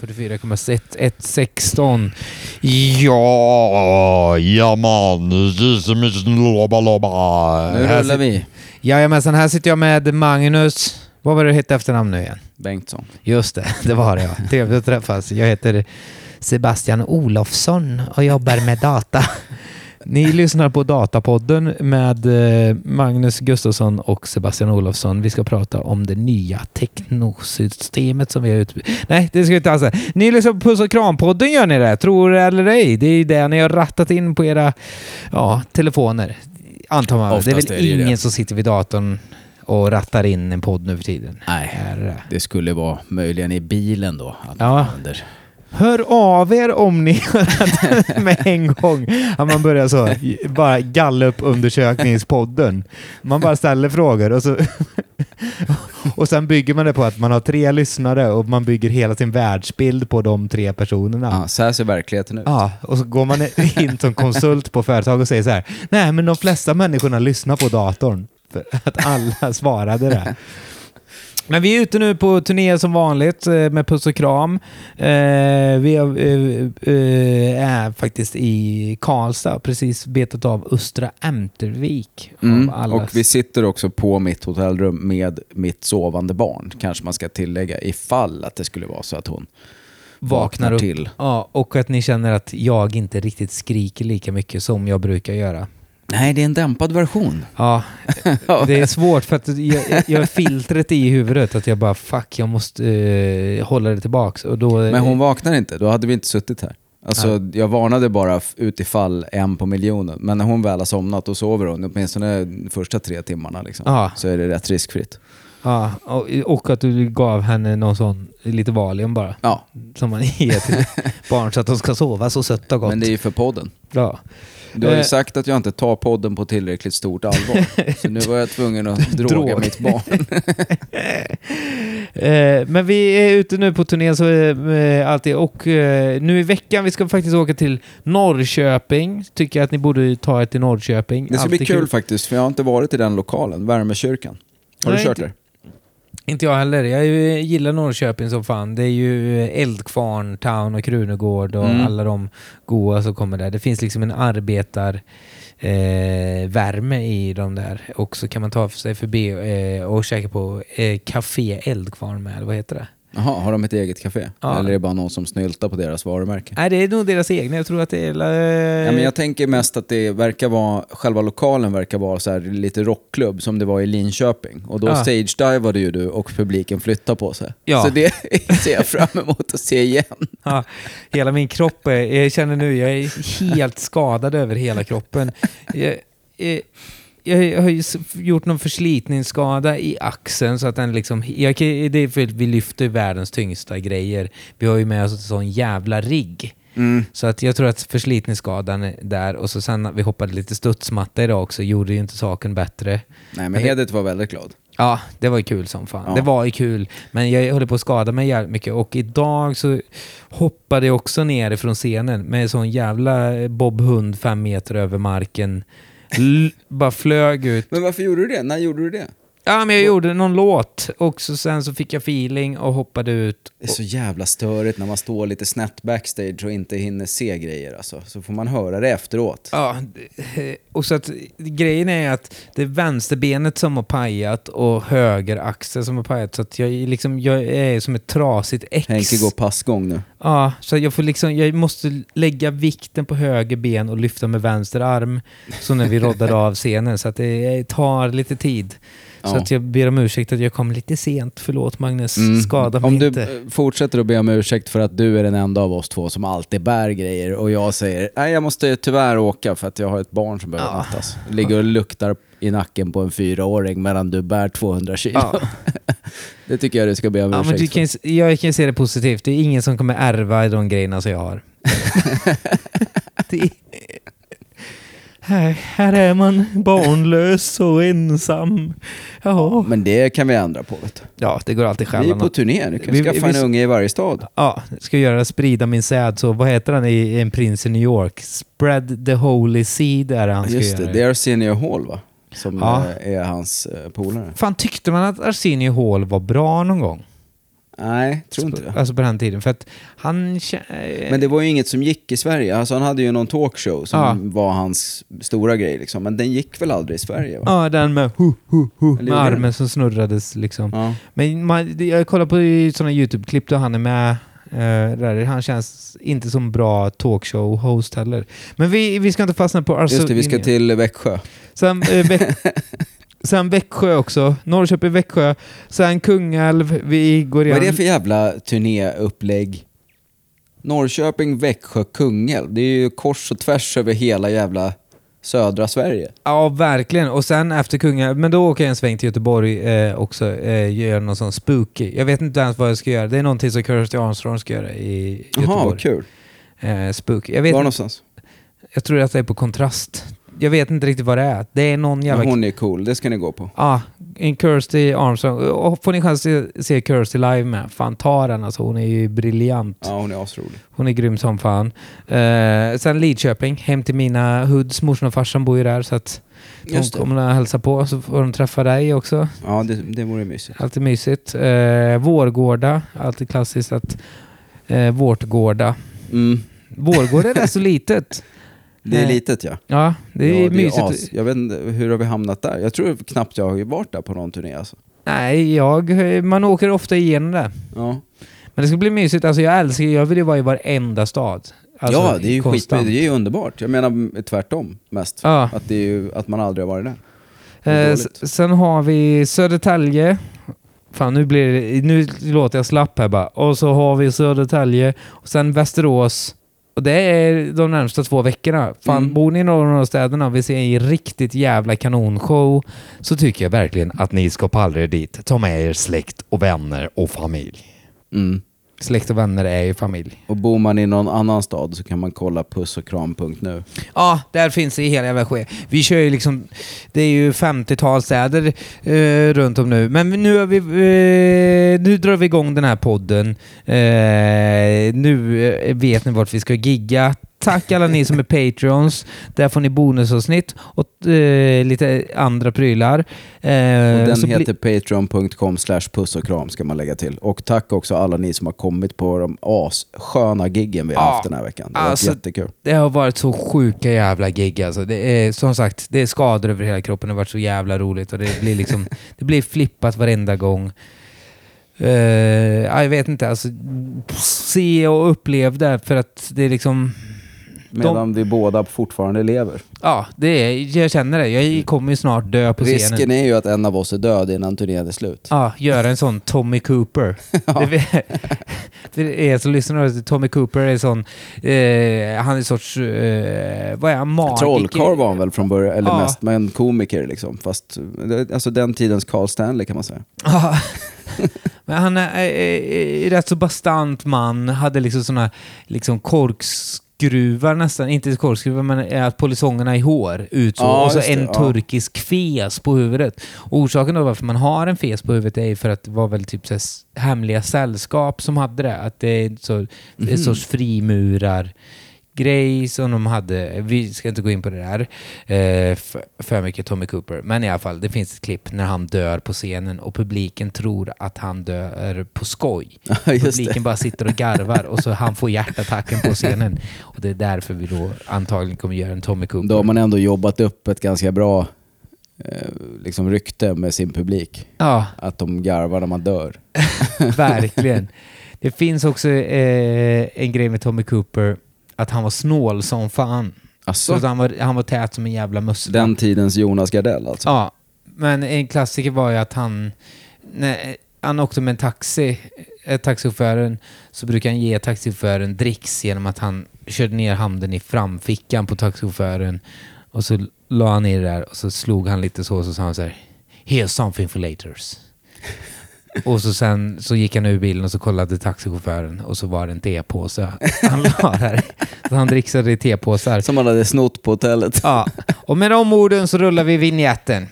44,116. Ja, ja man. Loba, loba. Nu Här rullar vi. Jajamensan, här sitter jag med Magnus. Vad var det hette efternamn nu igen? Bengtsson. Just det, det var det ja. Trevligt att träffas. Jag heter Sebastian Olofsson och jobbar med data. Ni lyssnar på Datapodden med eh, Magnus Gustafsson och Sebastian Olofsson. Vi ska prata om det nya teknosystemet som vi har ut... Nej, det ska vi inte alls säga. Ni lyssnar på Puss och Kram-podden gör ni det, tror det eller ej. Det är ju det ni har rattat in på era ja, telefoner. Antar man. det är väl är det ingen det. som sitter vid datorn och rattar in en podd nu för tiden. Nej, det? skulle vara möjligen i bilen då. Ja. använder. Hör av er om ni med en gång. Att man börjar så, bara gallup-undersökningspodden. Man bara ställer frågor och så... Och sen bygger man det på att man har tre lyssnare och man bygger hela sin världsbild på de tre personerna. Ja, så här ser verkligheten ut. Ja, och så går man in som konsult på företag och säger så här. Nej, men de flesta människorna lyssnar på datorn. För att alla svarade det. Men vi är ute nu på turné som vanligt eh, med puss och kram. Eh, vi är, eh, är faktiskt i Karlstad, precis betat av Östra Ämtervik. av Mm. allas- Och vi sitter också på mitt hotellrum med mitt sovande barn, kanske man ska tillägga, ifall att det skulle vara så att hon vaknar upp. till. Ja, och att ni känner att jag inte riktigt skriker lika mycket som jag brukar göra. Nej, det är en dämpad version. Ja, det är svårt för att jag, har filtret i huvudet att jag bara fuck, jag måste eh, hålla det tillbaks. Och då, Men hon vaknar inte, då hade vi inte suttit här. Alltså, jag varnade bara utifall en på miljonen. Men när hon väl har somnat, då sover hon åtminstone de första tre timmarna. Liksom. Ja. Så är det rätt riskfritt. Ja, och, och att du gav henne någon sån, lite Valium bara, Ja, som man ger till barn så att de ska sova så sött och gott. men det är ju för podden. ja. Du har ju Eh. sagt att jag inte tar podden på tillräckligt stort allvar. så nu var jag tvungen att droga Drog. mitt barn. Eh, men vi är ute nu på turné så eh, alltid och nu i veckan, vi ska faktiskt åka till Norrköping. Tycker jag att ni borde ta er till Norrköping. Det ska bli Alltid kul, faktiskt, för jag har inte varit i den lokalen, Värmekyrkan. Har du Nej, kört inte- där? Inte jag heller. Jag gillar Norrköping som fan. Det är ju Eldkvarn, Town och Krunegård och Mm. alla de goa som kommer där. Det finns liksom en arbetar eh, värme i de där. Och så kan man ta sig förbi eh, och käka på eh, Café Eldkvarn med, eller vad heter det? Jaha, har de ett eget café? Ja. Eller är det bara någon som snyltar på deras varumärke? Nej, det är nog deras egna. Jag tror att det är... Ja, men jag tänker mest att det verkar vara, själva lokalen verkar vara så här lite rockklubb som det var i Linköping. Och då Ja. stage-divade ju du och publiken flyttade på sig. Ja. Så det ser jag fram emot att se igen. Ja, hela min kropp jag känner nu, jag är helt skadad över hela kroppen. Jag, eh, jag har ju gjort någon förslitningsskada i axeln så att den liksom, jag, det är för vi lyfter världens tyngsta grejer. Vi har ju med oss en sån jävla rigg. Så att jag tror att förslitningsskadan är där och så sen vi hoppade lite studsmatta idag också gjorde ju inte saken bättre. Nej, men Hedit var väldigt glad. Ja, det var ju kul som fan. Ja. Det var ju kul. Men jag höll på att skada mig jävligt mycket och idag så hoppade jag också ner från scenen med en sån jävla bobhund fem meter över marken. Bara flög ut. Men varför gjorde du det? När gjorde du det? Ja, men jag gjorde någon låt och så sen så fick jag feeling och hoppade ut. Det är så jävla störigt när man står lite snett backstage och inte hinner se grejer alltså. Så får man höra det efteråt. Ja, och så att grejen är att det är vänsterbenet som har pajat och höger axel som har pajat. Så att jag, liksom, jag är som ett trasigt ex. Henke går passgång nu. Ja, så jag, får liksom, jag måste lägga vikten på höger ben och lyfta med vänster arm. Så när vi roddade av scenen. Så att det tar lite tid. Så Ja. att jag ber om ursäkt att jag kom lite sent. Förlåt Magnus, Mm. skada mig Om du inte. eh, fortsätter att be om ursäkt för att du är den enda av oss två som alltid bär grejer och jag säger nej jag måste tyvärr åka för att jag har ett barn som behöver Ja. nattas. Ligger och luktar i nacken på en fyraåring medan du bär 200 kilo. Ja. det tycker jag du ska be om Ja, men ursäkt du för. kan, s- jag kan se det positivt. Det är ingen som kommer ärva de grejerna som jag har. det, här, här är man barnlös och ensam. Ja, Men det kan vi ändra på vet du. ja det går alltid Vi är själva. på turné, du kan Vi- skaffa vi- en unge i varje stad. Ja, ska göra sprida min säd. Så vad heter han i En prins i New York? Spread the holy seed är han ska Just det, göra. det är Arsenio Hall va? Som Ja. eh, är hans eh, polare. Fan, tyckte man att Arsenio Hall var bra någon gång? Nej, tror inte det. Alltså på den tiden. För att han... Men det var ju inget som gick i Sverige. Alltså han hade ju någon talkshow som Ja. var hans stora grej liksom. Men den gick väl aldrig i Sverige va? Ja, den med hu, hu, hu, med armen den? som snurrades liksom. Ja. Men man, jag kollar på sådana YouTube-klipp där han är med. eh, där. Han känns inte som bra talkshow-host heller. Men vi, vi ska inte fastna på Arsenal. Just det, vi ska till Växjö. Sen, Väx- sen Växjö också. Norrköping, Växjö. Sen Kungälv. Vi går Vad är igen. det för jävla turnéupplägg? Norrköping, Växjö, Kungälv. Det är ju kors och tvärs över hela jävla södra Sverige. Ja, verkligen. Och sen efter Kungälv, men då åker jag en sväng till Göteborg eh, också. Eh, gör någon sån spooky. Jag vet inte ens vad jag ska göra. Det är någonting som Kirsty Armstrong ska göra i Jaha, Göteborg. kul. Eh, spooky. Jag, Var vet, inte- någonstans? jag tror att det är på kontrast. Jag vet inte riktigt vad det är. Det är någon jävla... Men hon är cool, det ska ni gå på. Ja, en Kirsty Armstrong. Och får ni chans att se Kirsty live med, fan ta den alltså. Hon är ju briljant. Ja, hon är asrolig. Hon är grym som fan. Eh, sen Lidköping, hem till mina hoods. Morsan och farsan bor ju där så att de Just kommer att hälsa på så får de träffa dig också. Ja, det, det vore mysigt. Alltid mysigt. Eh, Vårgårda, alltid klassiskt att eh, Vårtgårda. Mm. Vårgårda är rätt så litet. Det är litet ja. Ja, det är ja, mysigt. as. Jag vet inte, hur har vi hamnat där? Jag tror knappt jag har varit där på någon turné alltså. Nej, jag, man åker ofta igenom det. Ja, Men det ska bli mysigt. Alltså jag älskar, jag vill ju vara i varenda stad. Alltså, ja det är ju skit, det är ju underbart. Jag menar tvärtom mest. Ja. Att, det är ju, att man aldrig har varit där. Det är Eh, sen har vi Södertälje. Fan, nu, blir det, nu låter jag slapp här bara. Och så har vi Södertälje. Och sen Västerås. Och det är de närmsta två veckorna. Fan, Mm. bor ni i någon av de städerna och vill se en riktigt jävla kanonshow så tycker jag verkligen Att ni ska pallra er dit. Ta med er släkt och vänner och familj. Mm. Släkt och vänner är ju familj. Och bor man i någon annan stad så kan man kolla pussochkram.nu. Ja, där finns det i hela jävla ske. Vi kör ju liksom, det är ju 50-tal städer eh, runt om nu. Men nu, har vi, eh, nu drar vi igång den här podden. Eh, nu eh, vet ni vart vi ska gigga. Tack alla ni som är Patreons. Där får ni bonusavsnitt och eh, lite andra prylar. Eh, Och den heter patreon.com slash puss och kram ska man lägga till. Och tack också alla ni som har kommit på de assköna giggen vi har Ja, haft den här veckan. Det har varit alltså- jättekul. Det har varit så sjuka jävla gig alltså. Det är som sagt, det är skador över hela kroppen. Det har varit så jävla roligt och det blir liksom, det blir flippat varenda gång. Uh, jag vet inte, alltså se och upplev det för att det är liksom, Medan vi båda fortfarande lever. ja, det är, jag känner det. Jag kommer ju snart dö på scenen. Risken är ju att en av oss är död innan turnén är slut. Ja, göra en sån Tommy Cooper. det, det är så lyssnar du, Tommy Cooper är sån, eh, han är sorts, eh, vad är han, magiker? Trollkarl var han väl från början, eller Ja. mest, men komiker liksom. Fast, alltså den tidens Carl Stanley kan man säga. Ja. Men han är, är rätt så bastant man, hade liksom såna liksom korkskruvar nästan, inte korkskruvar men att polisongerna i hår ut så. Ja, och så just det, en ja. turkisk fes på huvudet. Och orsaken då varför man har en fes på huvudet är för att det var väl typ så hemliga sällskap som hade det. Att det är så, en sorts frimurar grej som de hade. Vi ska inte gå in på det där eh, för, mycket Tommy Cooper. Men i alla fall, det finns ett klipp när han dör på scenen och publiken tror att han dör på skoj. Ja, publiken det. bara sitter och garvar och så han får hjärtattacken på scenen. Och det är därför vi då antagligen kommer göra en Tommy Cooper. Då har man ändå jobbat upp ett ganska bra eh, liksom rykte med sin publik. Ja, Att de garvar när man dör. verkligen. Det finns också eh, en grej med Tommy Cooper, att han var snål som fan. Så Alltså, att han, var, han var tät som en jävla mussla. den tidens Jonas Gardell alltså. Ja, men en klassiker var ju att han, när han åkte med en taxi, eh, taxichauffören, så brukar han ge taxichauffören dricks genom att han körde ner handen i framfickan på taxichauffören och så la han ner det där och så slog han lite så och så sa han så här Here's something for laters. Och så sen så gick han ur bilen och så kollade taxichauffören och så var det en tepåse han la där. Så han dricksade i tepåsar. Som man hade snott på hotellet. Ja, och med de orden så rullar vi vignetten.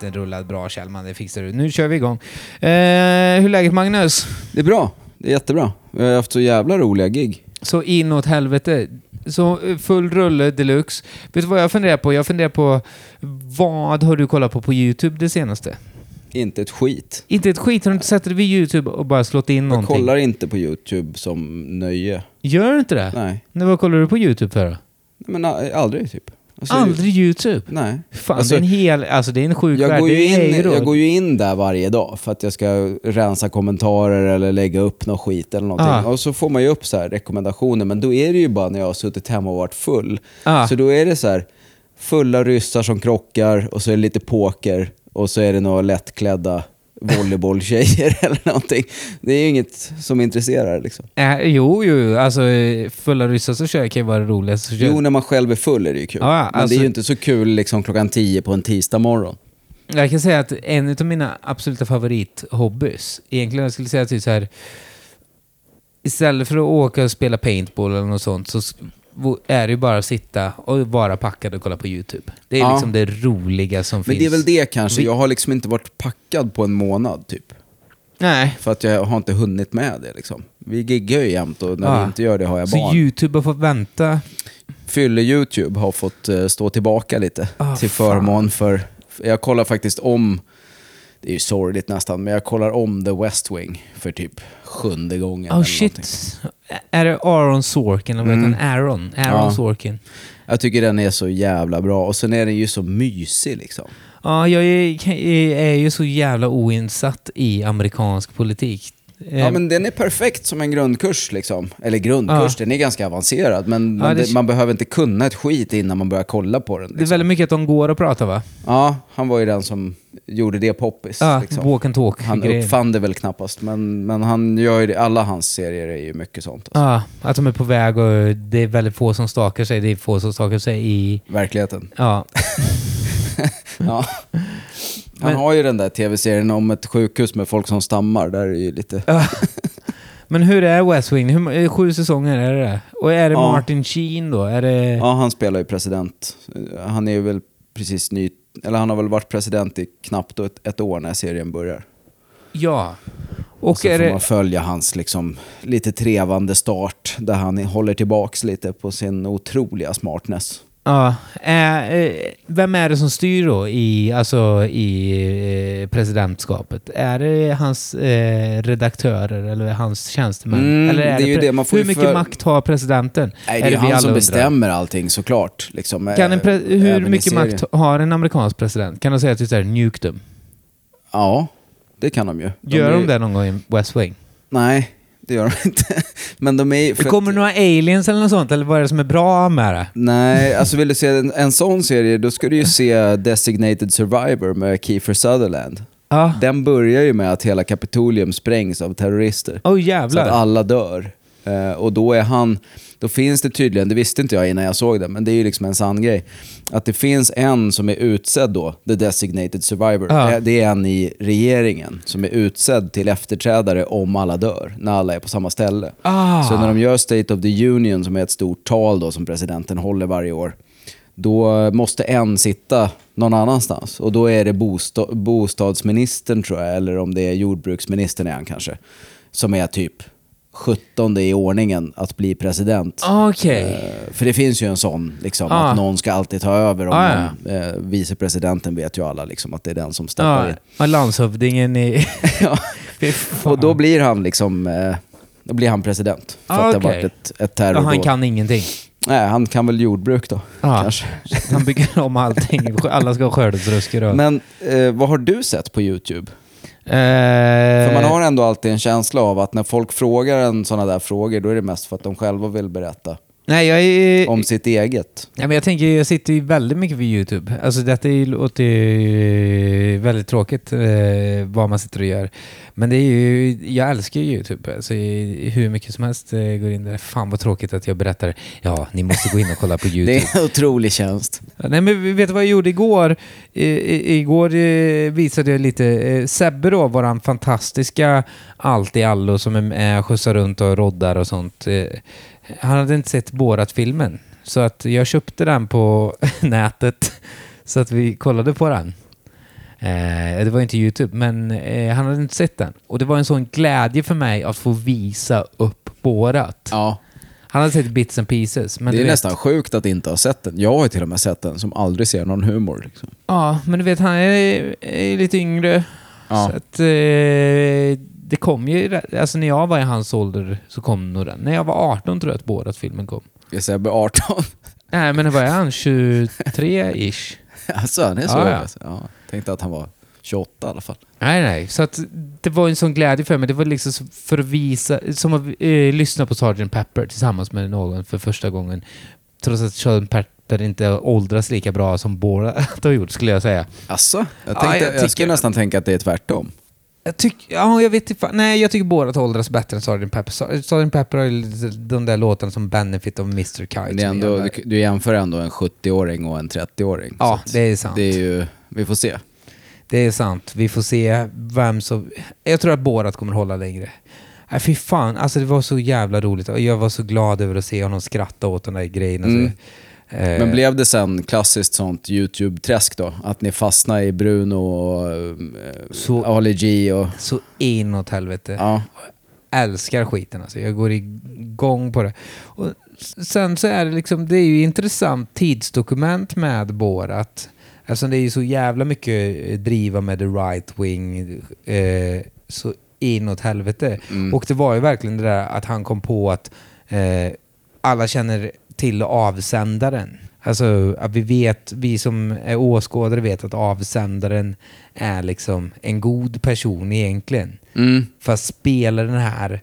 Rullade bra Kjellman, det fixar du. Nu kör vi igång. Eh, hur är läget Magnus? Det är bra. Det är jättebra. Vi har haft så jävla roliga gig. Så inåt helvete. Så eh, full rulle deluxe. Vet du vad jag funderar på? Jag funderar på vad har du kollat på på YouTube det senaste? Inte ett skit. Inte ett skit. Har du inte sett det vid YouTube och bara slått in Jag någonting? kollar inte på YouTube som nöje. Gör du inte det? Nej. Nej. Vad kollar du på YouTube för då? Men a- aldrig typ. Alltså, Aldrig YouTube? Nej. Fan, Alltså, det är en hel... Alltså det är en sjuk Jag värld. går, ju in, jag går ju in där varje dag för att jag ska rensa kommentarer eller lägga upp något skit eller någonting. Ah. Och så får man ju upp så här rekommendationer, men då är det ju bara när jag har suttit hemma och varit full. Ah. Så då är det så här fulla ryssar som krockar och så är det lite poker och så är det några lättklädda volleybolltjejer eller någonting. Det är ju inget som intresserar liksom. Äh, jo, jo. Alltså fulla ryssar så kör kan ju vara det roligaste. Jo, när man själv är full är det ju kul. Ja, Men det är alltså- ju inte så kul liksom klockan tio på en tisdag morgon. Jag kan säga att en av mina absoluta favorithobbys, egentligen jag skulle säga typ så här, istället för att åka och spela paintball eller något sånt så är det ju bara att sitta och vara packad och kolla på YouTube. Det är Ja. liksom det roliga som Men finns. det är väl det kanske. Jag har liksom inte varit packad på en månad typ. Nej. För att jag har inte hunnit med det liksom. Vi giggar ju jämt och när Ja. vi inte gör det har jag Så barn. YouTube har fått vänta. Fylle-YouTube har fått eh, stå tillbaka lite Ah, till fan. förmån för... Jag kollar faktiskt om, det är ju sorgligt nästan, men jag kollar om The West Wing för typ sjunde gången. Oh eller shit. någonting. Är det Aaron Sorkin? Eller Mm. han? Aaron? Aaron Ja. Sorkin. Jag tycker den är så jävla bra och sen är den ju så mysig liksom. Ja, jag är, är ju så jävla oinsatt i amerikansk politik. Ja Eh, men den är perfekt som en grundkurs liksom. Eller grundkurs, Ja. den är ganska avancerad men Ja, man, det- man behöver inte kunna ett skit innan man börjar kolla på den. Det är Liksom. väldigt mycket att de går och pratar va? Ja, han var ju den som gjorde det poppis. Ja, liksom. walk and talk. Han grejer. uppfann det väl knappast, men, men han gör ju det. Alla hans serier är ju mycket sånt. Alltså. Ja, att de är på väg och det är väldigt få som stakar sig. Det är få som stakar sig i... Verkligheten. Ja. Ja. Han Men- har ju den där tv-serien om ett sjukhus med folk som stammar. Där är det ju lite... Men hur är West Wing? Hur, sju säsonger är det det? Och är det Ja. Martin Sheen då? Är det... Ja, han spelar ju president. Han är ju väl precis ny... Eller han har väl varit president i knappt ett, ett år när serien börjar. Ja. Och, Och så får det... man följa hans liksom, lite trevande start där han håller tillbaks lite på sin otroliga smartness. Ja. Är, eh, vem är det som styr då i, alltså, i eh, presidentskapet? Är det hans eh, redaktörer eller hans tjänstemän? Mm, eller är det är ju pre- det, man får Hur mycket för- makt har presidenten? Nej, det är, det ju vi han som undrar. bestämmer allting såklart. Liksom, Kan en hur mycket makt har en amerikansk president? Kan de säga att det är nuke dem? Ja, det kan de ju. Gör är de ju- det någon gång i West Wing? Nej, det gör de inte. Men de är för Det kommer att- några aliens eller något sånt? Eller vad är det som är bra med det? Nej, alltså vill du se en, en sån serie, då ska du ju se Designated Survivor med Kiefer Sutherland. Ja. Den börjar ju med att hela Kapitolium sprängs av terrorister. Så jävlar. att alla dör. Eh, och då är han, då finns det tydligen, det visste inte jag innan jag såg det, men det är ju liksom en sann grej. Att det finns en som är utsedd då, the designated survivor. Eh, Det är en i regeringen som är utsedd till efterträdare om alla dör, när alla är på samma ställe. Ah. Så när de gör State of the Union, som är ett stort tal då, som presidenten håller varje år, då måste en sitta någon annanstans. Och då är det bosta- bostadsministern tror jag, eller om det är jordbruksministern är han kanske, som är typ 17 i ordningen att bli president. Okej. Eh, För det finns ju en sån, liksom, Ah. att någon ska alltid ta över. Om Ah, någon, eh, vicepresidenten vet ju alla liksom, att det är den som steppar Ja, in. ja, landshövdingen i... Ja. Och då blir han liksom eh, då blir han president. För Ah, att det har okej. varit ett, ett Ja, terrordåd. han kan ingenting. Nej, han kan väl jordbruk då. Ja. Kanske. Han bygger om allting. Alla ska ha skördesruskor och... Men eh, vad har du sett på YouTube? Eh, För man har ändå alltid en känsla av att när folk frågar en sådana där frågor, då är det mest för att de själva vill berätta. Nej, jag är... om sitt eget. Ja, men jag tänker, jag sitter ju väldigt mycket vid YouTube. Alltså detta låter ju väldigt tråkigt eh, vad man sitter och gör. Men det är ju, jag älskar ju YouTube. Alltså, hur mycket som helst eh, går in där. Fan vad tråkigt att jag berättar, ja ni måste gå in och kolla på YouTube. Det är en otrolig tjänst. Nej men vet du vad jag gjorde igår? I, i, igår eh, visade jag lite, eh, Sebbe då, våran fantastiska allt i allo som är med, skjutsar runt och roddar och sånt. Eh, han hade inte sett Borat-filmen. Så att jag köpte den på nätet så att vi kollade på den. Eh, det var inte YouTube, men eh, han hade inte sett den. Och det var en sån glädje för mig att få visa upp Borat. Ja, Han hade sett bits and pieces. Men det är vet, nästan sjukt att inte ha sett den. Jag har ju till och med sett den som aldrig ser någon humor. Liksom. Ja, men du vet, han är, är lite yngre. Ja. Så att, eh, det kom ju, alltså när jag var i hans ålder så kom nog den. När jag var 18 tror jag att Borat-filmen kom. Jag säger Sebbe 18. Nej, men var han 23-ish. alltså, han är så Ja, ja. alltså. ja. Tänkte att han var 28 i alla fall. Nej, nej. Så att det var en sån glädje för mig. Det var liksom för att visa, som att eh, lyssna på Sgt. Pepper tillsammans med någon för första gången. Trots att Sgt. Pepper inte åldras lika bra som Borat har gjort, skulle jag säga. Alltså, jag, Ja, tänkte, jag jag, tycker- skulle nästan tänka att det är tvärtom. Jag tycker, ja, jag vet inte, nej jag tycker Borat åldras bättre än Sgt. Pepper. Sgt. Pepper har ju de där låtarna som Benefit of Mr. Kite. Det är ändå, du, du jämför ändå en 70-åring och en 30-åring. Ja, det är sant. Det är ju, vi får se. Det är sant. Vi får se vem som... Jag tror att Borat kommer hålla längre. Nej, fy fan. Alltså det var så jävla roligt. Jag var så glad över att se honom skratta åt de där grejerna. Mm. Så, Men blev det sen klassiskt sånt YouTube-träsk då? Att ni fastnade i Bruno och eh, Så- Ali G och... Så inåt helvete. Ja. älskar skiten alltså. Jag går igång på det. Och sen så är det liksom, det är ju intressant tidsdokument med Borat. Alltså det är ju så jävla mycket eh, driva med the right wing, eh, så inåt helvete. Mm. Och det var ju verkligen det där att han kom på att eh, alla känner till avsändaren. Alltså att vi vet, vi som är åskådare vet att avsändaren är liksom en god person egentligen. Mm. Fast spelar den här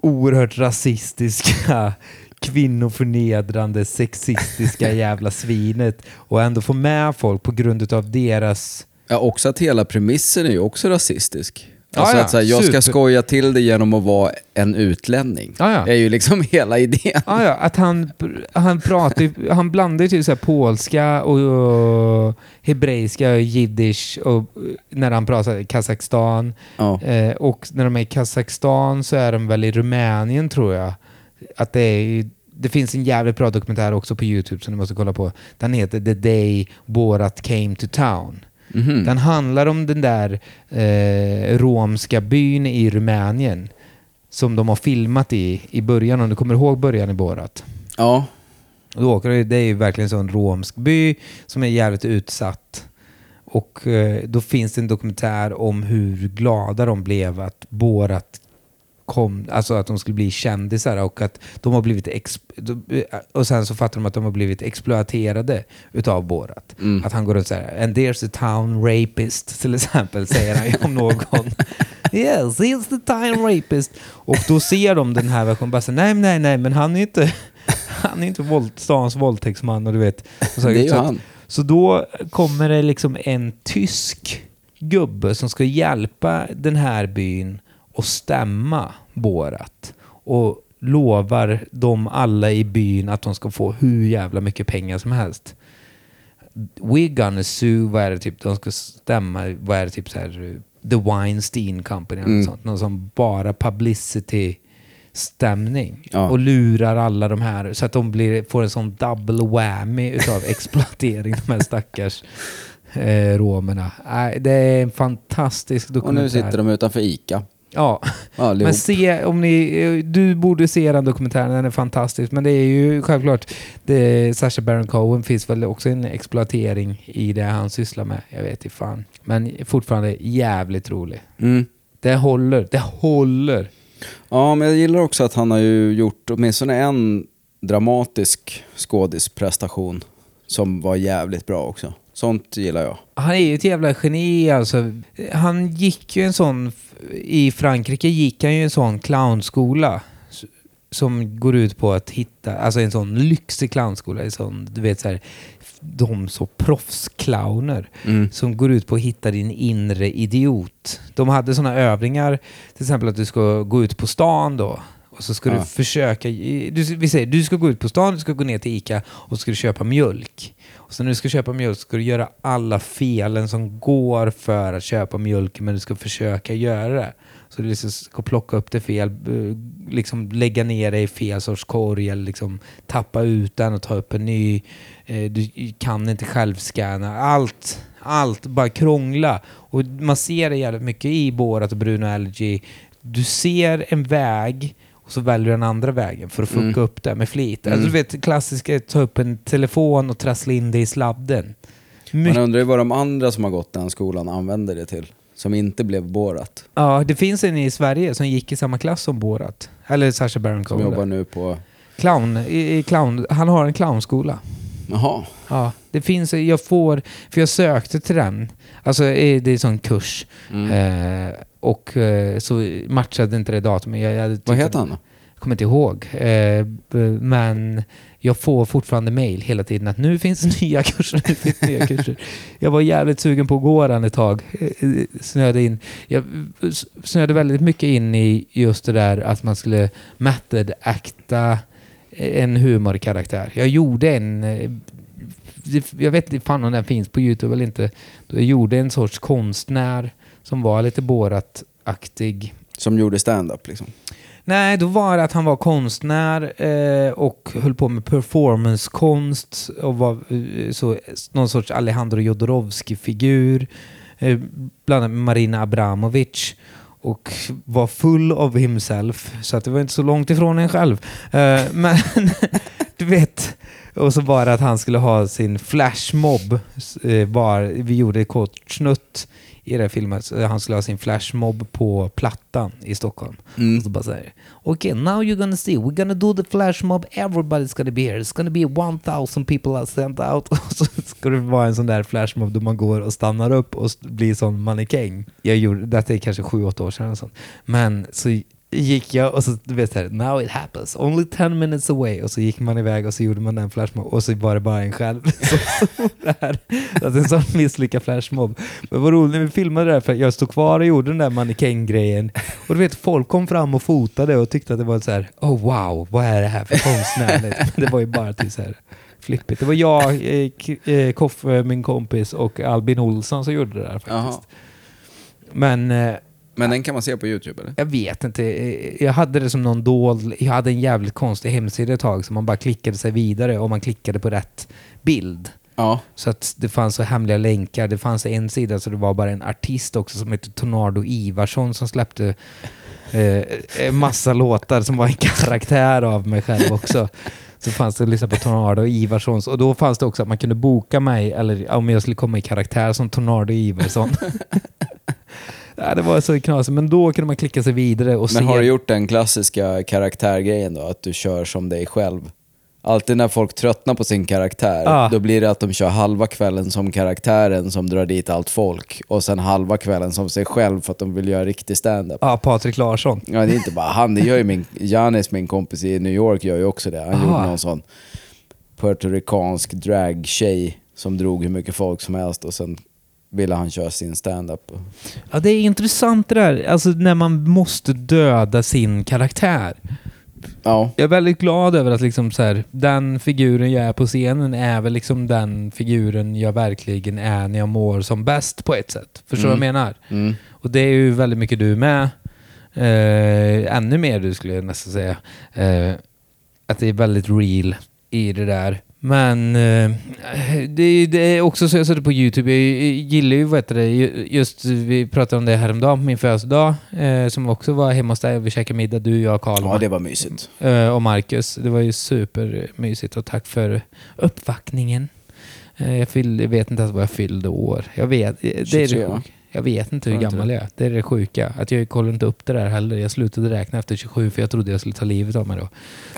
oerhört rasistiska, kvinnoförnedrande, sexistiska jävla svinet och ändå få med folk på grund av deras... Ja, också att hela premissen är ju också rasistisk. Alltså ja, att så här, jag ska super. skoja till det genom att vara en utlänning. Ja, ja. Det är ju liksom hela idén. Ah, ja, att han, han pratar han blandar typ så här polska och, och hebreiska och jiddisch och när han pratar Kazakstan. Ja. Eh, och när de är i Kazakstan så är de väl i Rumänien tror jag. Att det, är, det finns en jävligt bra dokumentär också på YouTube som ni måste kolla på. Den heter The Day Borat Came to Town. Mhm. Den handlar om den där eh, romska byn i Rumänien som de har filmat i i början, om du kommer ihåg början i Borat. Ja. Och då åker det, det är ju verkligen så en romsk by som är jävligt utsatt. Och eh, då finns det en dokumentär om hur glada de blev att Borat kom, alltså att de skulle bli kändisar och att de har blivit ex, och sen så fattar de att de har blivit exploaterade utav Borat. Mm. Att han går runt så här, and there's a town rapist till exempel, säger han ju om någon. yes, he's the town rapist. Och då ser de den här versionen bara så, nej, nej, nej, men han är inte, han är inte våld, stans våldtäktsman och du vet. Och så, Det är ju så, han. så då kommer det liksom en tysk gubbe som ska hjälpa den här byn att stämma Borat. Och lovar dem alla i byn att de ska få hur jävla mycket pengar som helst. We gonna sue, vad är det typ, de ska stämma, vad är det typ så här, The Weinstein Company eller Mm. något sånt. Någon som bara publicity stämning Ja. och lurar alla de här så att de blir, får en sån double whammy utav exploatering, de här stackars eh, romerna. Nej, det är en fantastisk Och dokumentär. nu sitter de utanför ICA. Ja, Allihop. men se om ni, du borde se den dokumentären, den är fantastisk. Men det är ju självklart, det, Sacha Baron Cohen finns väl också en exploatering i det han sysslar med. Jag vet inte fan. Men fortfarande jävligt rolig. Mm. Det håller, det håller. Ja, men jag gillar också att han har ju gjort åtminstone en dramatisk skådisprestation som var jävligt bra också. Sånt gillar jag. Han är ju ett jävla geni alltså. Han gick ju en sån, i Frankrike gick han ju en sån clownskola. Som går ut på att hitta, alltså en sån lyxig clownskola, en sån, du vet så här, de så proffsclowner Mm. som går ut på att hitta din inre idiot. De hade sådana övningar, till exempel att du ska gå ut på stan då. Och så ska Ja. du försöka, du, vi säger du ska gå ut på stan, du ska gå ner till ICA och ska du köpa mjölk. Och så när du ska köpa mjölk ska du göra alla felen som går för att köpa mjölk, men du ska försöka göra det. Så du liksom ska plocka upp det fel, liksom lägga ner det i fel sorts korg eller liksom tappa ut den och ta upp en ny. Eh, Du kan inte självscanna. Allt, allt bara krångla. Och man ser det jävligt mycket i Borat och Bruno Algi. Du ser en väg och så väljer du den andra vägen för att fucka Mm. upp det med flit. Alltså Mm. du vet, klassiska ta upp en telefon och trassla in det i sladden. Man Mycket, undrar ju vad de andra som har gått den skolan använder det till. Som inte blev Borat. ja, det finns en i Sverige som gick i samma klass som Borat. Eller Sacha Baron Som Cohen. jobbar nu på... Clown, i, i clown, han har en clownskola. Jaha. Ja, det finns, jag får, för jag sökte till den, alltså det är en sån kurs. Mm. Eh, och eh, så matchade inte det datumet. Jag, jag Vad heter han då? Jag kommer inte ihåg. Eh, men jag får fortfarande mail hela tiden att nu finns nya kurser, nu finns nya kurser. Jag var jävligt sugen på att gå den ett tag. Eh, Snöade in. Jag snöade väldigt mycket in i just det där att man skulle method-acta en humorkaraktär. Jag gjorde en... Jag vet inte fan om den finns på Youtube eller inte. Jag gjorde en sorts konstnär som var lite Borat-aktig. Som gjorde stand-up liksom. Nej, då var det att han var konstnär eh, och höll på med performancekonst och var eh, så, någon sorts Alejandro Jodorowsky-figur. Eh, bland annat Marina Abramovic. Och var full of himself, så att det var inte så långt ifrån en själv. Eh, men du vet, och så var det att han skulle ha sin flashmob. Eh, var, vi gjorde kort snutt i den här filmen. Så han skulle ha sin flashmob på Plattan i Stockholm. Mm. Och så bara säger okay now you're gonna see, we're gonna do the flash mob, everybody's gonna be here, it's gonna be 1000 people are sent out. Och så ska det vara en sån där flash mob då man går och stannar upp och blir sån mannekäng. Jag gjorde, detta är kanske sju, åtta år sedan sånt. Men så gick jag och så, du vet såhär, now it happens, only 10 minutes away. Och så gick man iväg och så gjorde man den flashmob och så var det bara en själv stod där. Alltså en sån misslyckad flashmob. Men vad roligt när vi filmade det här, för jag stod kvar och gjorde den där mannekäng-grejen. Och du vet, folk kom fram och fotade och tyckte att det var så här, oh wow, vad är det här för konstnärligt? Men det var ju bara till så här flippigt. Det var jag, eh, eh, Koffe, min kompis och Albin Olsson som gjorde det där faktiskt. Jaha. Men eh, Men den kan man se på YouTube eller? jag vet inte. Jag hade det som någon dold... Jag hade en jävligt konstig hemsida ett tag som man bara klickade sig vidare och man klickade på rätt bild. Ja. Så att det fanns så hemliga länkar. Det fanns en sida så det var bara en artist också som hette Tornado Ivarsson som släppte eh, massa låtar som var en karaktär av mig själv också. Så fanns det att lyssna på Tornado Ivarssons och då fanns det också att man kunde boka mig eller om jag skulle komma i karaktär som Tornado Ivarsson. ja, det var så knasigt, men då kunde man klicka sig vidare och se... Men har du gjort den klassiska karaktärgrejen då? Att du kör som dig själv? Alltid när folk tröttnar på sin karaktär, Ja. då blir det att de kör halva kvällen som karaktären som drar dit allt folk och sen halva kvällen som sig själv för att de vill göra riktig stand-up. Ja, Patrik Larsson. Ja, det är inte bara han, det gör ju min, Janis, min kompis i New York, gör ju också det. Han Aha. gjorde någon sån puertoricansk drag-tjej som drog hur mycket folk som helst och sen ville han köra sin stand-up. Ja, det är intressant det där, alltså när man måste döda sin karaktär. Ja, Jag är väldigt glad över att liksom så här, den figuren jag är på scenen är väl liksom den figuren jag verkligen är när jag mår som bäst på ett sätt. Förstår du Mm. vad jag menar? mm. Och det är ju väldigt mycket du med. Eh, ännu mer du skulle jag nästan säga. Eh, att det är väldigt real i det där. Men eh, det, det är också så jag såg det på YouTube. Jag gillar ju, vad heter det, ju- just vi pratade om det häromdagen på min födelsedag. Eh, som också var hemma hos dig. Vi käkade middag, du, jag, Karl ja det var mysigt. eh, och Marcus. Det var ju supermysigt och tack för uppvaktningen. Jag, fyllde, jag vet inte ens vad jag fyllde år. Jag vet, det är 23, det sjuka. Jag vet inte hur gammal jag är. Det är det sjuka. Att jag kollade inte upp det där heller. Jag slutade räkna efter 27 för jag trodde jag skulle ta livet av mig då.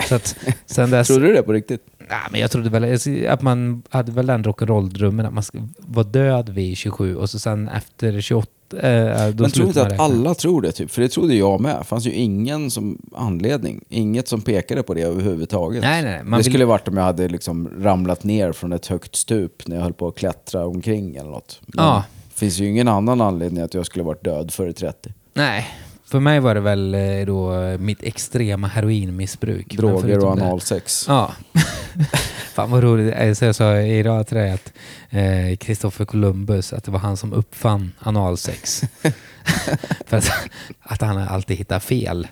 Så att sen dess... Trodde du det på riktigt? Nej, men jag trodde väl att man hade väl den rock'n'roll-drömmen att man vara död vid 27 och så sen efter 28 eh, då Men tror inte att räkna. alla tror det typ? För det trodde jag med. Det fanns ju ingen som anledning. Inget som pekade på det överhuvudtaget. Nej, nej, det vill- skulle varit om jag hade liksom ramlat ner från ett högt stup när jag höll på att klättra omkring eller något. Men Ja. Det finns ju ingen annan anledning att jag skulle varit död före 30. Nej, för mig var det väl eh, då eh, mitt extrema heroinmissbruk. Droger och analsex. Ja. Fan vad roligt. Eh, Så jag sa idag till dig att eh, Kristoffer Columbus, att det var han som uppfann analsex. För att, att han alltid hittar fel.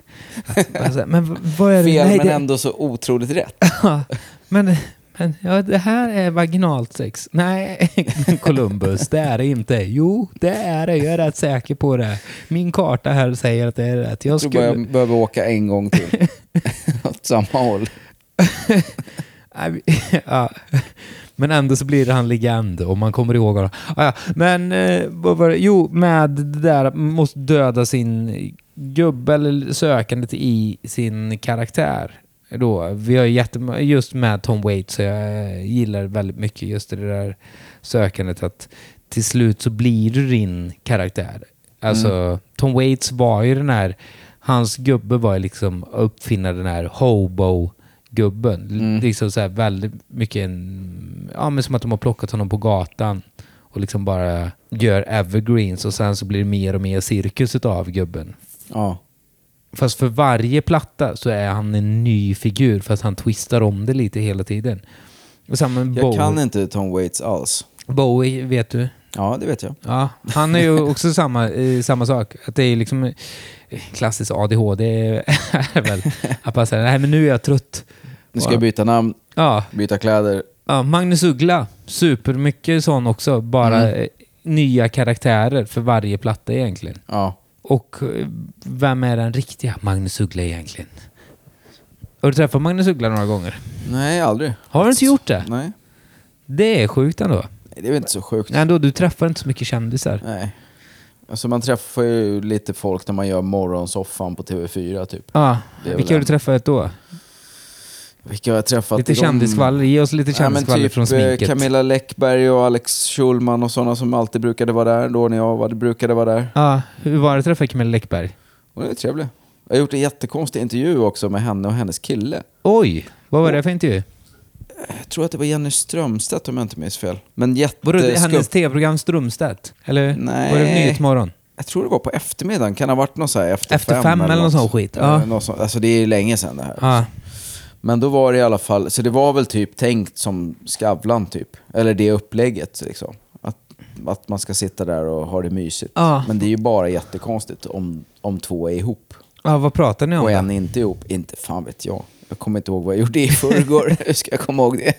Att, alltså, men vad är det? Fel Nej, men det- ändå så otroligt rätt. Men, Men, ja, det här är vaginalt sex. Nej, Columbus, det är det inte. Jo, det är det. Jag är rätt säker på det. Min karta här säger att det är rätt. Jag Jag tror bara skulle... jag behöver åka en gång till. Åt samma håll. Ja. Men ändå så blir det han legend och man kommer ihåg honom. Ah, ja. Men eh, vad var det? Jo, med det där att man måste döda sin gubbe eller sökandet i sin karaktär. Då. Vi har jätte, just med Tom Waits så jag gillar väldigt mycket just det där sökandet att till slut så blir du din karaktär. Alltså Tom Waits var ju den här, hans gubbe var ju liksom uppfinna den här hobo gubben. Mm. Liksom så här väldigt mycket en, ja men som att de har plockat honom på gatan och liksom bara gör evergreens och sen så blir det mer och mer cirkus av gubben. Ja. Fast för varje platta så är han en ny figur fast han twistar om det lite hela tiden. Och samma med Jag Bowie. kan inte Tom Waits alls. Bowie vet du. Ja, det vet jag. Ja, han är ju också samma, eh, samma sak. Att det är liksom eh, klassiskt ADHD är väl att bara säga nej men nu är jag trött. Nu ska jag byta namn, Ja, byta kläder. ja Magnus Uggla, supermycket sån också. Bara Mm. eh, nya karaktärer för varje platta egentligen. Ja. Och eh, vem är den riktiga Magnus Uggla egentligen? Har du träffat Magnus Uggla några gånger? Nej, aldrig. Har du inte gjort det? Nej. Det är sjukt ändå. Det är väl inte så sjukt. Nej, då, du träffar inte så mycket kändisar. Nej. Alltså man träffar ju lite folk när man gör morgonsoffan på TV4 typ. Ja, vilka har du träffat då? Vilka har jag träffat? Lite kändisskvaller. Ge oss lite Ja, kändisskvaller typ från eh, sminket. Camilla Läckberg och Alex Schulman och sådana som alltid brukade vara där då när jag var, brukade vara där. Ja, hur var det att träffa Camilla Läckberg? Och det är trevligt. Jag har gjort en jättekonstig intervju också med henne och hennes kille. Oj, vad var det för intervju? Jag tror att det var Jenny Strömstedt om jag inte minns fel. Men Var det hennes tv-program Strömstedt? Eller Nej. var det Nyhetsmorgon? Jag tror det var på eftermiddagen. Kan ha varit någon så här efter, Efter fem eller någon sån skit, ja. Ja. Någon sån, alltså det är länge sedan det här. Ja. Men då var det i alla fall, så det var väl typ tänkt som Skavlan typ. Eller det upplägget liksom. Att, att man ska sitta där och ha det mysigt. Ja. Men det är ju bara jättekonstigt om, om två är ihop. ja, vad pratar ni om? Och en inte ihop. Inte fan vet jag. Jag kommer inte ihåg vad jag gjorde i förrgår. Hur ska jag komma ihåg det?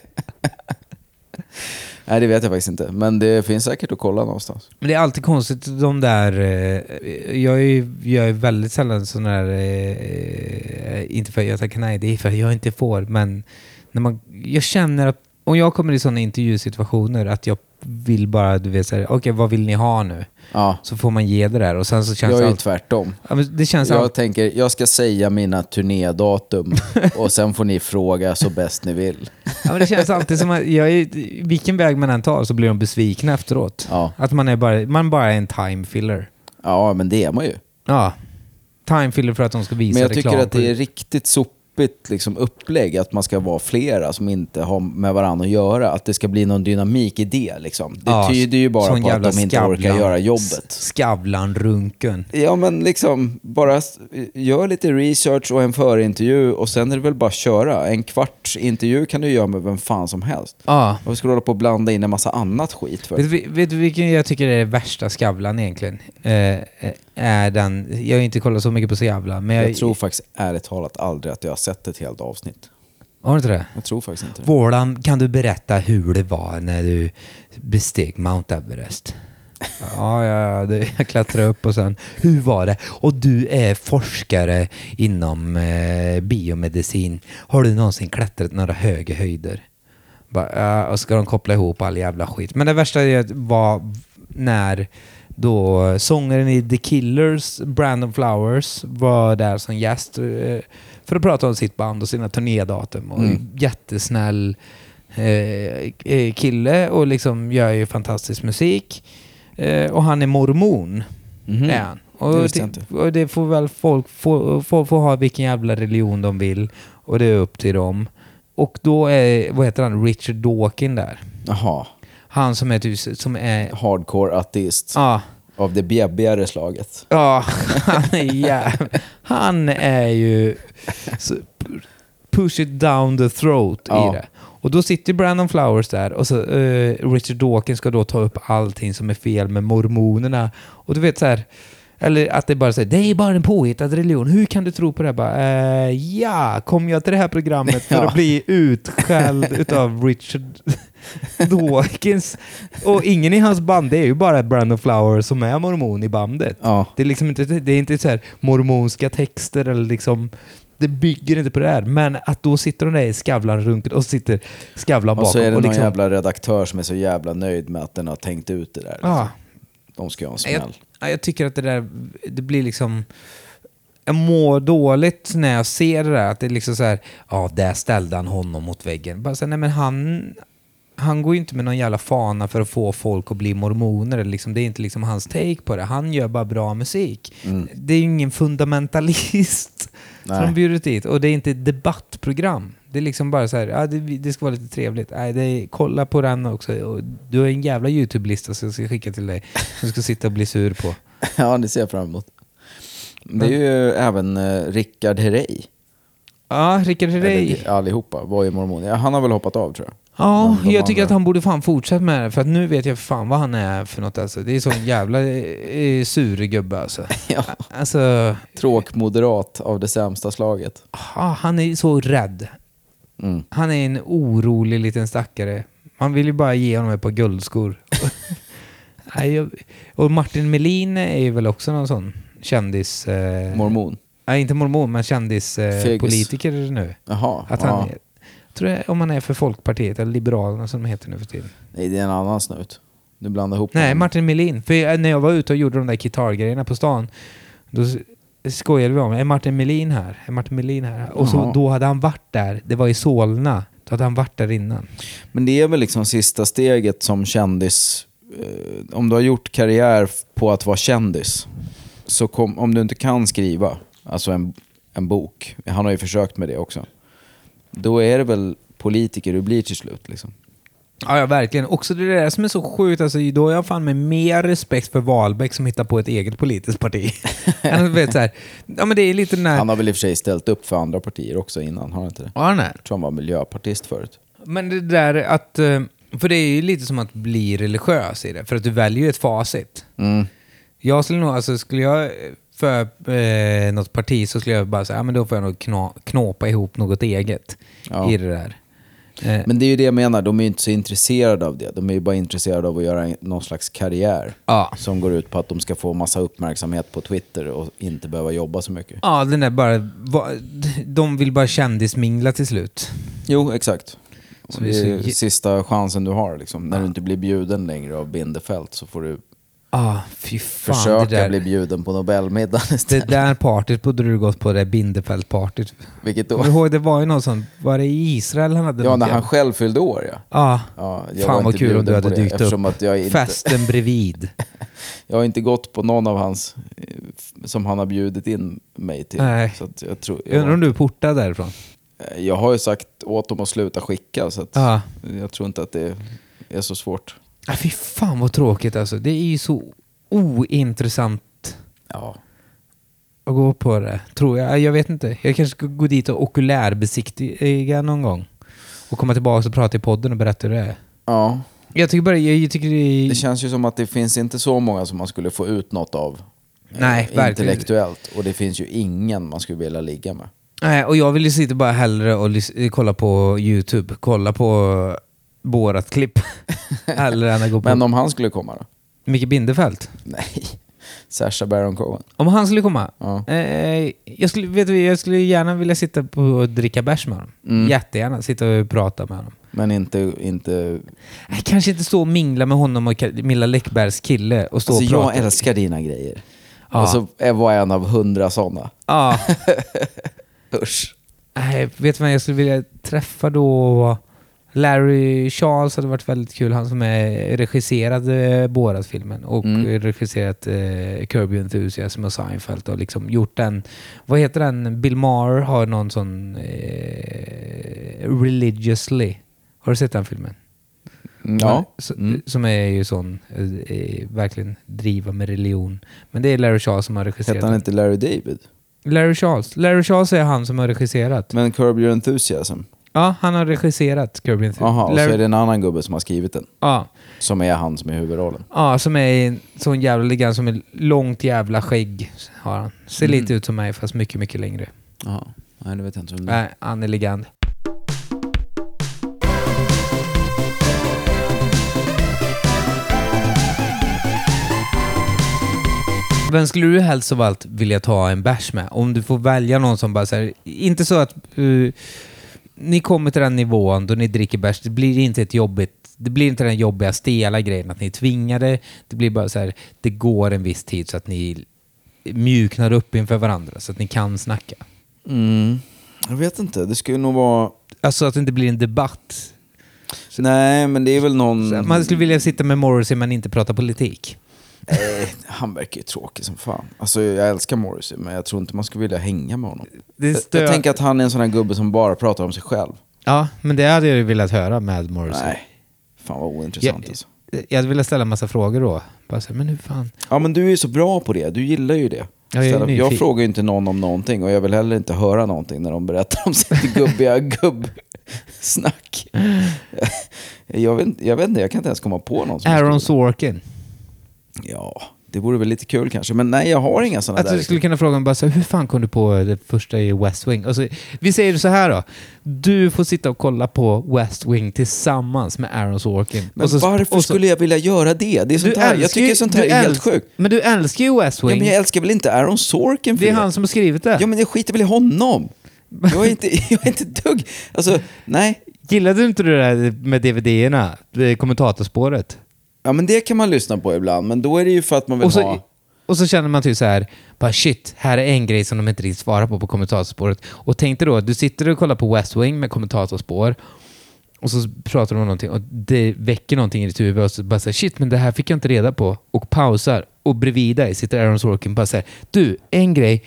Nej, det vet jag faktiskt inte. Men det finns säkert att kolla någonstans. Men det är alltid konstigt de där... Eh, jag, är, ju- jag är väldigt sällan sån där... Eh, eh inte för att jag tackar nej, det är för att jag inte får. Men när man, jag känner att om jag kommer i sådana intervjusituationer att jag vill bara, du vet såhär, okej vad vill ni ha nu? Ja, Så får man ge det där och sen så känns jag är ju allt, tvärtom. ja, Det känns Jag allt, tänker, jag ska säga mina turnédatum och sen får ni fråga så bäst ni vill. ja, men det känns alltid som att jag är, vilken väg man än tar så blir de besvikna efteråt. Ja, Att man är bara, man bara är en time filler. ja men det är man ju. Ja. Time filler för att de ska visa Men jag reklam tycker att det är riktigt sopigt liksom, upplägg att man ska vara flera som inte har med varandra att göra. Att det ska bli någon dynamik i det. Liksom. Det Ja, tyder ju bara på att de inte orkar Skavlan- göra jobbet. Skavlan-runken. Ja men liksom, bara gör lite research och en förintervju och sen är det väl bara att köra. En kvarts intervju kan du göra med vem fan som helst. Ja. Varför ska du hålla på och blanda in en massa annat skit för? Vet, du- vet du vilken jag tycker är det värsta Skavlan egentligen? Eh, är den, jag har inte kollat så mycket på Skavlan, men jag, Jag tror faktiskt ärligt talat aldrig att jag har sett ett helt avsnitt. Har du inte det? Jag tror faktiskt inte det. Vårdan, kan du berätta hur det var när du besteg Mount Everest? Ja, ja, ja, jag klättrade upp och sen, hur var det? Och du är forskare inom eh, biomedicin. Har du någonsin klättrat några höga höjder? Bara, ja, och ska de koppla ihop all jävla skit. Men det värsta är- var när då sångaren i The Killers, Brandon Flowers, var där som gäst eh, för att prata om sitt band och sina turnédatum. Och Mm. Jättesnäll eh, eh, kille och liksom gör ju fantastisk musik. Eh, och han är mormon. Mhm. Är han. Och Det det, och det får väl folk få, få, få ha vilken jävla religion de vill. Och det är upp till dem. Och då är, vad heter han, Richard Dawkins där. Jaha, Han som är, typ- som är hardcore ateist Ja, av det bjäbbigare slaget. ja han är jäv... Han är ju... Push it down the throat Ja. i det. Och då sitter Brandon Flowers där och så eh, Richard Dawkins ska då ta upp allting som är fel med mormonerna. Och du vet så här, Eller att det bara säger det är bara en påhittad religion. Hur kan du tro på det? här?" Bara, eh, ja, kom jag till det här programmet för att bli utskälld utav Richard Dawkins? Och ingen i hans band, det är ju bara Brandon Flower som är mormon i bandet. Ja. Det är liksom inte, det är inte så här mormonska texter eller liksom det bygger inte på det här. Men att då sitter de där i Skavlan runket och sitter Skavlan bakom. Och så är det någon liksom, jävla redaktör som är så jävla nöjd med att den har tänkt ut det där. Ja. De ska ju ha en Jag, smäll. ja, jag tycker att det där, det blir liksom... Jag mår dåligt när jag ser det där. Att det är liksom så här, ja, där ställde han honom mot väggen. Bara så här, nej men han, han går ju inte med någon jävla fana för att få folk att bli mormoner. Liksom, det är inte liksom hans take på det. Han gör bara bra musik. Det är ju ingen fundamentalist Nej. som bjudit dit. Och det är inte ett debattprogram. Det är liksom bara så här, ja, det, det ska vara lite trevligt. Nej, är, kolla på den också. Och du har en jävla YouTube-lista som jag ska skicka till dig. Som du ska sitta och bli sur på. Ja, det ser jag fram emot. Det är ju även eh, Rickard Herrey. Ja, Rickard Herrey. Eller, Allihopa var ju mormon. Ja, han har väl hoppat av tror jag. Ja, jag tycker andra. att han borde fan fortsätta med det. För att nu vet jag fan vad han är för något alltså. Det är sån jävla eh, sur gubbe alltså. Ja. Alltså, Tråkmoderat av det sämsta slaget. ja, han är så rädd. Mm. Han är en orolig liten stackare. Man vill ju bara ge honom ett par guldskor. Och Martin Melin är ju väl också någon sån kändis... Eh, Mormon. nej, inte mormon, men kändispolitiker eh, nu. Jaha. Att ja. han, är- tror jag, om han är för Folkpartiet, eller Liberalerna som de heter nu för tiden. Nej, det är en annan snut. Du blandar ihop Nej, dem. Martin Melin. För när jag var ute och gjorde de där gitarrgrejerna på stan, då skojade vi om, är Martin Melin här? Är Martin Melin här? Och så, Jaha. då hade han varit där, det var i Solna. Då hade han varit där innan. Men det är väl liksom sista steget som kändis. Eh, om du har gjort karriär på att vara kändis, så kom, om du inte kan skriva, alltså en, en bok, han har ju försökt med det också, då är det väl politiker du blir till slut. Liksom. Ja, ja, verkligen. Också det där som är så sjukt, alltså, då har jag fan med mer respekt för Wahlbeck som hittar på ett eget politiskt parti. Än att vet, så här, ja, men det är lite den här... Han har väl i och för sig ställt upp för andra partier också innan, har han inte det? Ja, nej. Jag tror han var miljöpartist förut. Men det där att... eh, För det är ju lite som att bli religiös i det, för att du väljer ju ett facit. Mm. Jag skulle nog, alltså skulle jag för eh, något parti så skulle jag bara säga, ja men då får jag nog kna, knåpa ihop något eget Ja. i det där. Eh, Men det är ju det jag menar, de är ju inte så intresserade av det. De är ju bara intresserade av att göra någon slags karriär. Ja. Som går ut på att de ska få massa uppmärksamhet på Twitter och inte behöva jobba så mycket. ja, den där bara, de vill bara kändismingla till slut. Jo, exakt. Så det är sista chansen du har. Liksom. När du inte blir bjuden längre av Bindefält så får du Ah, fy fan. försöka det där, bli bjuden på Nobelmiddagen det istället. där partyt borde du gått på, det Bindefeld-partyt. Vilket då? du ihåg, det var ju någon sån, var det i Israel han hade Ja, när han jävla- själv fyllde år ja. Ja, ja Fan vad kul om du hade det, dykt upp. Att jag, inte, festen bredvid. jag har inte gått på någon av hans eh, som han har bjudit in mig till. Nej. Så jag, tror, Jag undrar om du är portad därifrån? jag har ju sagt åt dem att sluta skicka så att Ja. jag tror inte att det är så svårt. Ah, fy fan vad tråkigt alltså. Det är ju så ointressant Ja. att gå på det, tror jag. Jag vet inte. Jag kanske ska gå dit och okulärbesiktiga någon gång. Och komma tillbaka och prata i podden och berätta hur det är. ja. Jag tycker bara, jag tycker det är... Det känns ju som att det finns inte så många som man skulle få ut något av. eh, Nej, verkligen. Intellektuellt. Och det finns ju ingen man skulle vilja ligga med. Nej, och jag vill ju sitta bara hellre och kolla på YouTube. Kolla på borat klipp Hellre än att gå på Men om han skulle komma då? Micke Bindefeld. Nej. Sacha Baron Cohen. Om han skulle komma. Ja. Eh, jag, skulle, vet du, jag skulle gärna vilja sitta på och dricka bärs med honom. Mm. Jättegärna sitta och prata med honom. Men inte... inte... Nej, kanske inte stå och mingla med honom och Milla Läckbergs kille och stå Alltså och jag prata. älskar dina grejer. Ja. Och så var jag en av hundra sådana. Ja. Usch. Nej, vet du vad jag skulle vilja träffa då? Larry Charles hade varit väldigt kul. Han som är regisserade Borat-filmen och Mm. regisserat eh, Your Enthusiasm och Seinfeld och liksom gjort den. Vad heter den? Bill Maher har någon sån eh, Religiously. Har du sett den filmen? Mm, Ja. Mm. Som är ju sån, eh, eh, verkligen driva med religion. Men det är Larry Charles som har regisserat Hette han inte Larry David? Larry Charles. Larry Charles är han som har regisserat. Men Curb Your Enthusiasm. Ja, han har regisserat Curb Your Jaha, och så är det en annan gubbe som har skrivit den. Ja, Som är han som är huvudrollen. ja, som är en sån jävla ligan som är långt jävla skägg. Har han. Ser Mm. lite ut som mig fast mycket, mycket längre. Jaha, nej det vet jag inte vem det är. Nej, han är legend. Vem skulle du helst av allt vilja ta en bärs med? Om du får välja någon som bara säger inte så att uh, ni kommer till den nivån då ni dricker bärs, det blir inte ett jobbigt, det blir inte den jobbiga stela grejen att ni är tvingade, det blir bara så här, det går en viss tid så att ni mjuknar upp inför varandra så att ni kan snacka. Mm. Jag vet inte, det skulle nog vara... Alltså att det inte blir en debatt. Nej, men det är väl någon... Så Man skulle vilja sitta med Morrissey men inte prata politik. Eh, han verkar ju tråkig som fan. Alltså jag älskar Morrissey, men jag tror inte man skulle vilja hänga med honom. Det Jag, jag tänker att han är en sån här gubbe som bara pratar om sig själv. Ja, men det hade jag ju velat höra med Morrissey. Nej, fan vad ointressant Jag, alltså. jag hade velat ställa en massa frågor då. Bara så här, men hur fan? Ja men du är ju så bra på det, du gillar ju det. Ja, jag jag frågar ju inte någon om någonting och jag vill heller inte höra någonting när de berättar om sitt gubbiga gubbsnack. Jag vet, jag vet inte, jag kan inte ens komma på någon som Aaron Sorkin. Ja, det vore väl lite kul kanske. Men nej, jag har inga sådana Att där. du skulle kunna fråga honom bara så här, hur fan kom du på det första i West Wing? Och så, vi säger så här då. Du får sitta och kolla på West Wing tillsammans med Aaron Sorkin. Men så, varför så- skulle jag vilja göra det? Det är sånt här. Jag tycker ju- sånt här är helt sjukt. Men du älskar ju West Ja, Wing. men jag älskar väl inte Aaron Sorkin det är han som har skrivit det. Ja, men jag skiter väl i honom. Jag är inte, jag är inte dugg... Alltså, nej. Gillade du inte det där med DVD-erna? Kommentatorspåret? Ja, men det kan man lyssna på ibland. Men då är det ju för att man vill Och så, ha... och så känner man typ så här, bara shit, här är en grej som de inte riktigt svarar på på kommentatorspåret. Och tänk dig då, du sitter och kollar på West Wing med kommentatorspår och så pratar de om någonting och det väcker någonting i ditt huvud och så bara säger shit, men det här fick jag inte reda på. Och pausar och bredvid dig sitter Aaron Sorkin och bara säger du, en grej.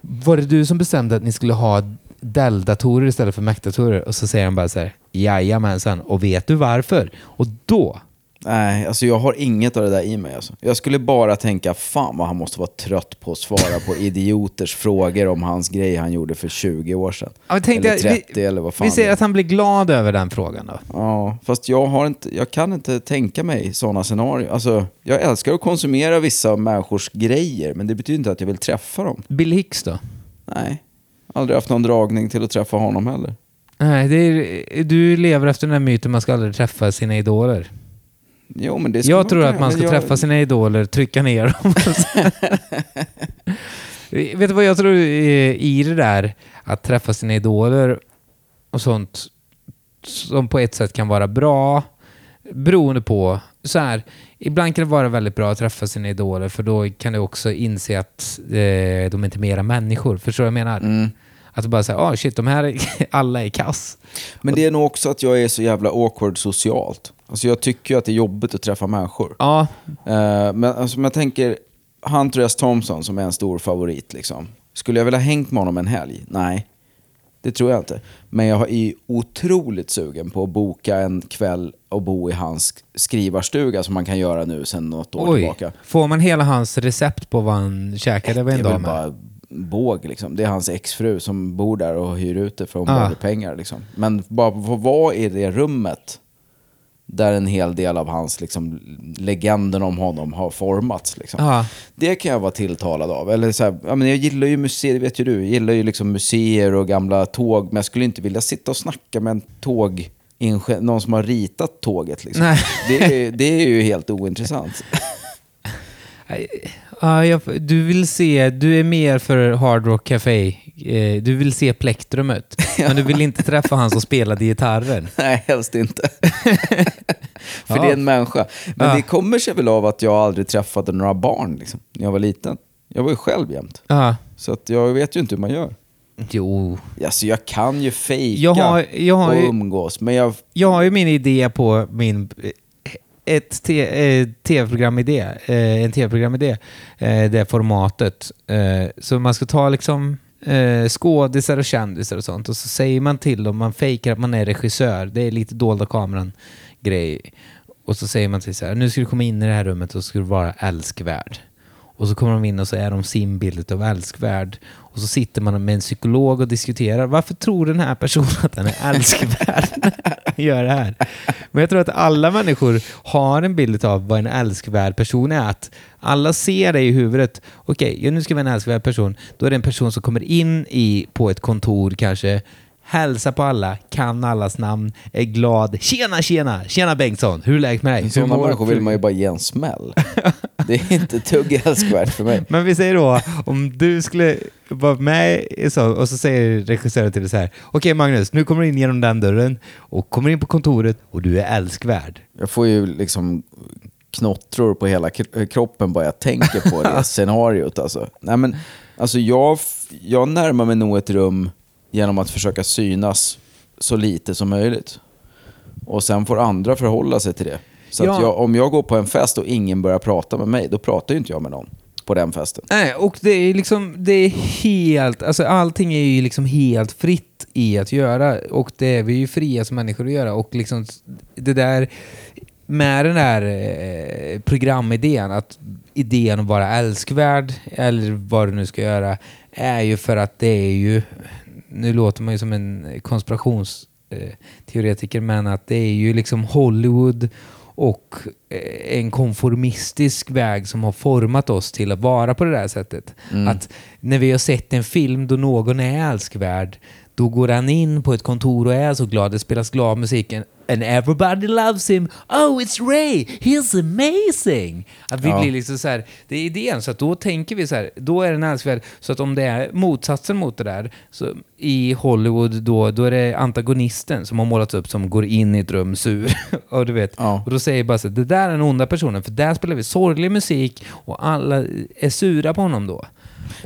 Var det du som bestämde att ni skulle ha Dell-datorer istället för Mac-datorer? Och så säger han bara så här, jajamensan, och vet du varför? Och då Nej, alltså jag har inget av det där i mig. Alltså. Jag skulle bara tänka, fan vad han måste vara trött på att svara på idioters frågor om hans grej han gjorde för 20 år sedan. Ja, men tänk eller dig- 30 vi, eller vad fan Vi säger att han blir glad över den frågan då. Ja, fast jag, har inte, jag kan inte tänka mig sådana scenarier. Alltså, jag älskar att konsumera vissa människors grejer, men det betyder inte att jag vill träffa dem. Bill Hicks då? Nej, aldrig haft någon dragning till att träffa honom heller. Nej, är, du lever efter den här myten man ska aldrig träffa sina idoler. Jo, men det ska Jag tror att man ska jag- träffa sina idoler, trycka ner dem. Vet du vad jag tror är i det där, att träffa sina idoler och sånt som på ett sätt kan vara bra, beroende på, så här, ibland kan det vara väldigt bra att träffa sina idoler för då kan du också inse att eh, de är inte mera människor. Förstår du vad jag menar? Mm. Att bara säger, ah shit, de här är, alla är kass. Men det är nog också att jag är så jävla awkward socialt. Alltså jag tycker ju att det är jobbigt att träffa människor. Ja, Eh, men alltså, om jag tänker Hunter S. Thompson som är en stor favorit. Liksom. Skulle jag vilja hängt med honom en helg? Nej, det tror jag inte. Men jag är otroligt sugen på att boka en kväll och bo i hans skrivarstuga som man kan göra nu sedan något år oj. tillbaka. Får man hela hans recept på vad han käkade en dag med? Båg liksom. Det är hans exfru som bor där och hyr ut det för hon Ah. behöver pengar. Liksom. Men bara få vara i det rummet där en hel del av hans liksom, legenden om honom har formats. Liksom. Ja. Det kan jag vara tilltalad av. Eller så här, jag gillar ju museer, det vet ju du. Jag gillar ju liksom museer och gamla tåg. Men jag skulle inte vilja sitta och snacka med en tåg någon som har ritat tåget. Liksom. Det, är, det är ju helt ointressant. Ja, jag, du vill se, du är mer för Hard Rock Café. Eh, du vill se plektrumet. Men du vill inte träffa han som spelade gitarren. Nej, helst inte. För Ja. det är en människa. Men Ja. det kommer sig väl av att jag aldrig träffade några barn liksom, när jag var liten. Jag var ju själv jämt. Ja. Så att jag vet ju inte hur man gör. Jo. Alltså jag kan ju fejka Jag har, jag, har och umgås, men jag... jag har ju min idé på min... Ett eh, tv-programidé. Eh, en tv-programidé. Eh, det formatet. Eh, så man ska ta liksom eh, skådisar och kändisar och sånt och så säger man till dem, man fejkar att man är regissör. Det är lite dolda kameran-grej. Och så säger man till så här, nu ska du komma in i det här rummet och så ska du vara älskvärd. Och så kommer de in och så är de sin bild av älskvärd. Och så sitter man med en psykolog och diskuterar. Varför tror den här personen att den är älskvärd? Gör det här. Men jag tror att alla människor har en bild av vad en älskvärd person är. Att alla ser det i huvudet. Okej, okay, nu ska vi vara en älskvärd person. Då är det en person som kommer in i, på ett kontor kanske hälsar på alla, kan allas namn, är glad. Tjena, tjena! Tjena Bengtsson! Hur är läget med dig? Sådana människor vill man ju bara ge en smäll. Det är inte ett dugg älskvärt för mig. Men vi säger då, om du skulle vara med så, och så säger regissören till dig så här. Okej Magnus, nu kommer du in genom den dörren och kommer in på kontoret och du är älskvärd. Jag får ju liksom knottror på hela kro- kroppen bara jag tänker på det scenariot. Alltså. Nej, men, alltså jag, jag närmar mig nog ett rum genom att försöka synas så lite som möjligt. Och sen får andra förhålla sig till det. Så Ja. jag, om jag går på en fest och ingen börjar prata med mig, då pratar ju inte jag med någon på den festen. Nej, och det är liksom, det är helt, alltså allting är ju liksom helt fritt i att göra och det är vi ju fria som människor att göra och liksom det där med den där eh, programidén, att idén att vara älskvärd eller vad du nu ska göra är ju för att det är ju, nu låter man ju som en konspirationsteoretiker, men att det är ju liksom Hollywood och eh, en konformistisk väg som har format oss till att vara på det där sättet. Att när vi har sett en film då någon är älskvärd, då går han in på ett kontor och är så glad, det spelas glad musik and everybody loves him. Oh, it's Ray! He's amazing! Att vi Ja. blir liksom så här, det är idén, så att då tänker vi så här, då är den älskvärd. Så att om det är motsatsen mot det där, så i Hollywood då, då är det antagonisten som har målats upp som går in i ett rum sur. och du vet, Ja. och då säger jag bara så här, det där är den onda personen, för där spelar vi sorglig musik och alla är sura på honom då.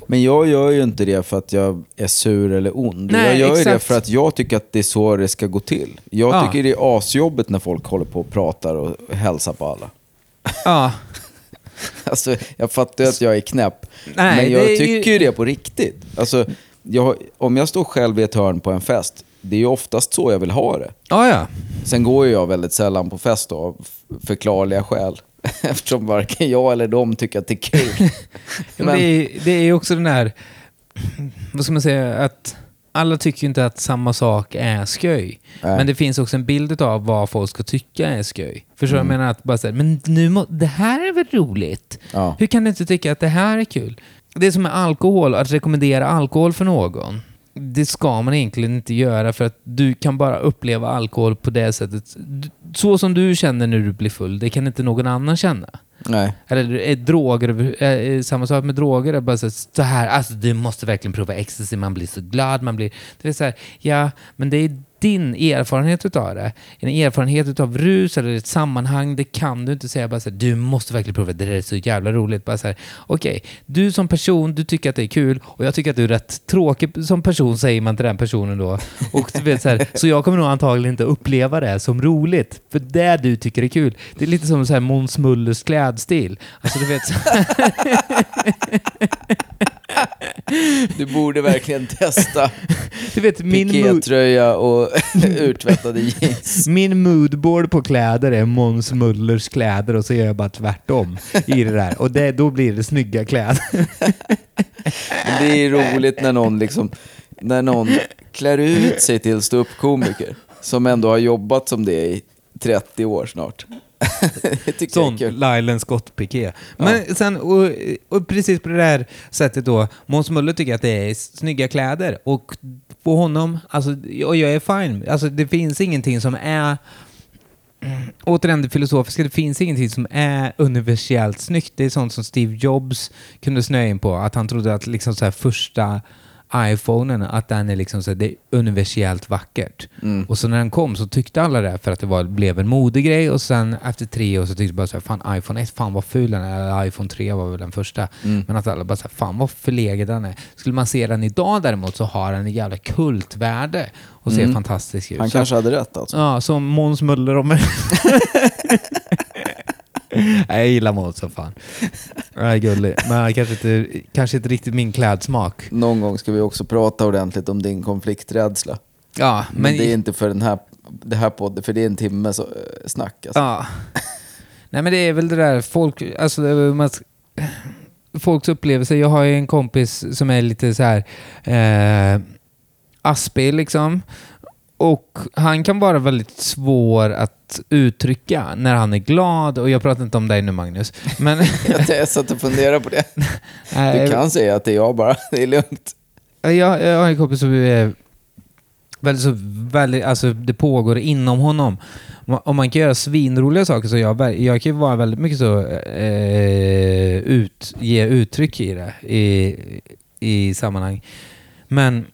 Men jag gör ju inte det för att jag är sur eller ond. Nej, jag gör ju det för att jag tycker att det är så det ska gå till. Jag Ja. tycker det är asjobbigt när folk håller på och pratar och hälsar på alla. Ja, Alltså, jag fattar ju att jag är knäpp. Nej, men jag tycker ju det på riktigt. Alltså, jag, om jag står själv i ett hörn på en fest, det är ju oftast så jag vill ha det. ja, ja. Sen går ju jag väldigt sällan på fest då, av förklarliga skäl. Eftersom varken jag eller de tycker att det är kul. Men Men- det, är, det är också den här, vad ska man säga, att alla tycker ju inte att samma sak är sköj. Nej. Men det finns också en bild av vad folk ska tycka är sköj. Förstår du? Mm. Jag menar att bara säga, men nu må, det här är väl roligt? Ja. Hur kan du inte tycka att det här är kul? Det är som med alkohol, att rekommendera alkohol för någon. Det ska man egentligen inte göra för att du kan bara uppleva alkohol på det sättet. Så som du känner när du blir full, det kan inte någon annan känna. Nej. Eller är droger, samma sak med droger, är bara så här, alltså du måste verkligen prova ecstasy, man blir så glad, man blir... Det är så här, ja, men det är din erfarenhet utav det. En erfarenhet utav rus eller ett sammanhang, det kan du inte säga bara så här, du måste verkligen prova, det där är så jävla roligt. Bara så här, okej, du som person, du tycker att det är kul och jag tycker att du är rätt tråkig som person, säger man till den personen då. Och du vet så, här, så jag kommer nog antagligen inte uppleva det som roligt, för det du tycker är kul. Det är lite som så här Måns Mullers klädstil. Alltså du vet, så Du borde verkligen testa du vet min, pikétröja och urtvättade jeans. min moodboard på kläder är Måns Mullers kläder och så gör jag bara tvärtom i det där. Och det, då blir det snygga kläder. Men det är roligt när någon, liksom, när någon klär ut sig till ståuppkomiker som ändå har jobbat som det i 30 år snart. det tycker Sån jag är kul. Lylan Scott-piké. Men sen, och, och precis på det där sättet då, Måns Muller tycker att det är snygga kläder och på honom, alltså, och jag är fine. Alltså det finns ingenting som är Återigen det filosofiska, det finns ingenting som är universellt snyggt. Det är sånt som Steve Jobs kunde snöa in på. Att han trodde att liksom så här första iPhonen, att den är liksom så det är universellt vackert. Och så när den kom så tyckte alla det för att det var, blev en modegrej och sen efter tre år så tyckte bara så här, fan iPhone 1, fan vad ful den är. Eller iPhone 3 var väl den första. Men att alla bara så här, fan vad förlegad den är. Skulle man se den idag däremot så har den en jävla kultvärde och ser fantastisk ut. Han kanske hade rätt alltså. Ja, som Måns Möller om Jag gillar Måns som fan. Han är gullig. Men han kanske inte, kanske inte riktigt min klädsmak. Någon gång ska vi också prata ordentligt om din konflikträdsla. Ja, Men, men... det är inte för den här, det här podden, för det är en timme så, eh, snack. Alltså. Ja. Nej men det är väl det där folk, alltså man, folks upplevelser. Jag har ju en kompis som är lite så här eh, aspig liksom. Och han kan vara väldigt svår att uttrycka när han är glad. Och jag pratar inte om dig nu Magnus. Men, Jag satt och funderade på det. Du kan säga att det är jag bara, det är lugnt. jag, jag har en kompis som är väldigt så, väldigt, alltså det pågår inom honom. Om man kan göra svinroliga saker så jag, jag kan vara väldigt mycket så, eh, ut, ge uttryck i det i, i sammanhang. Men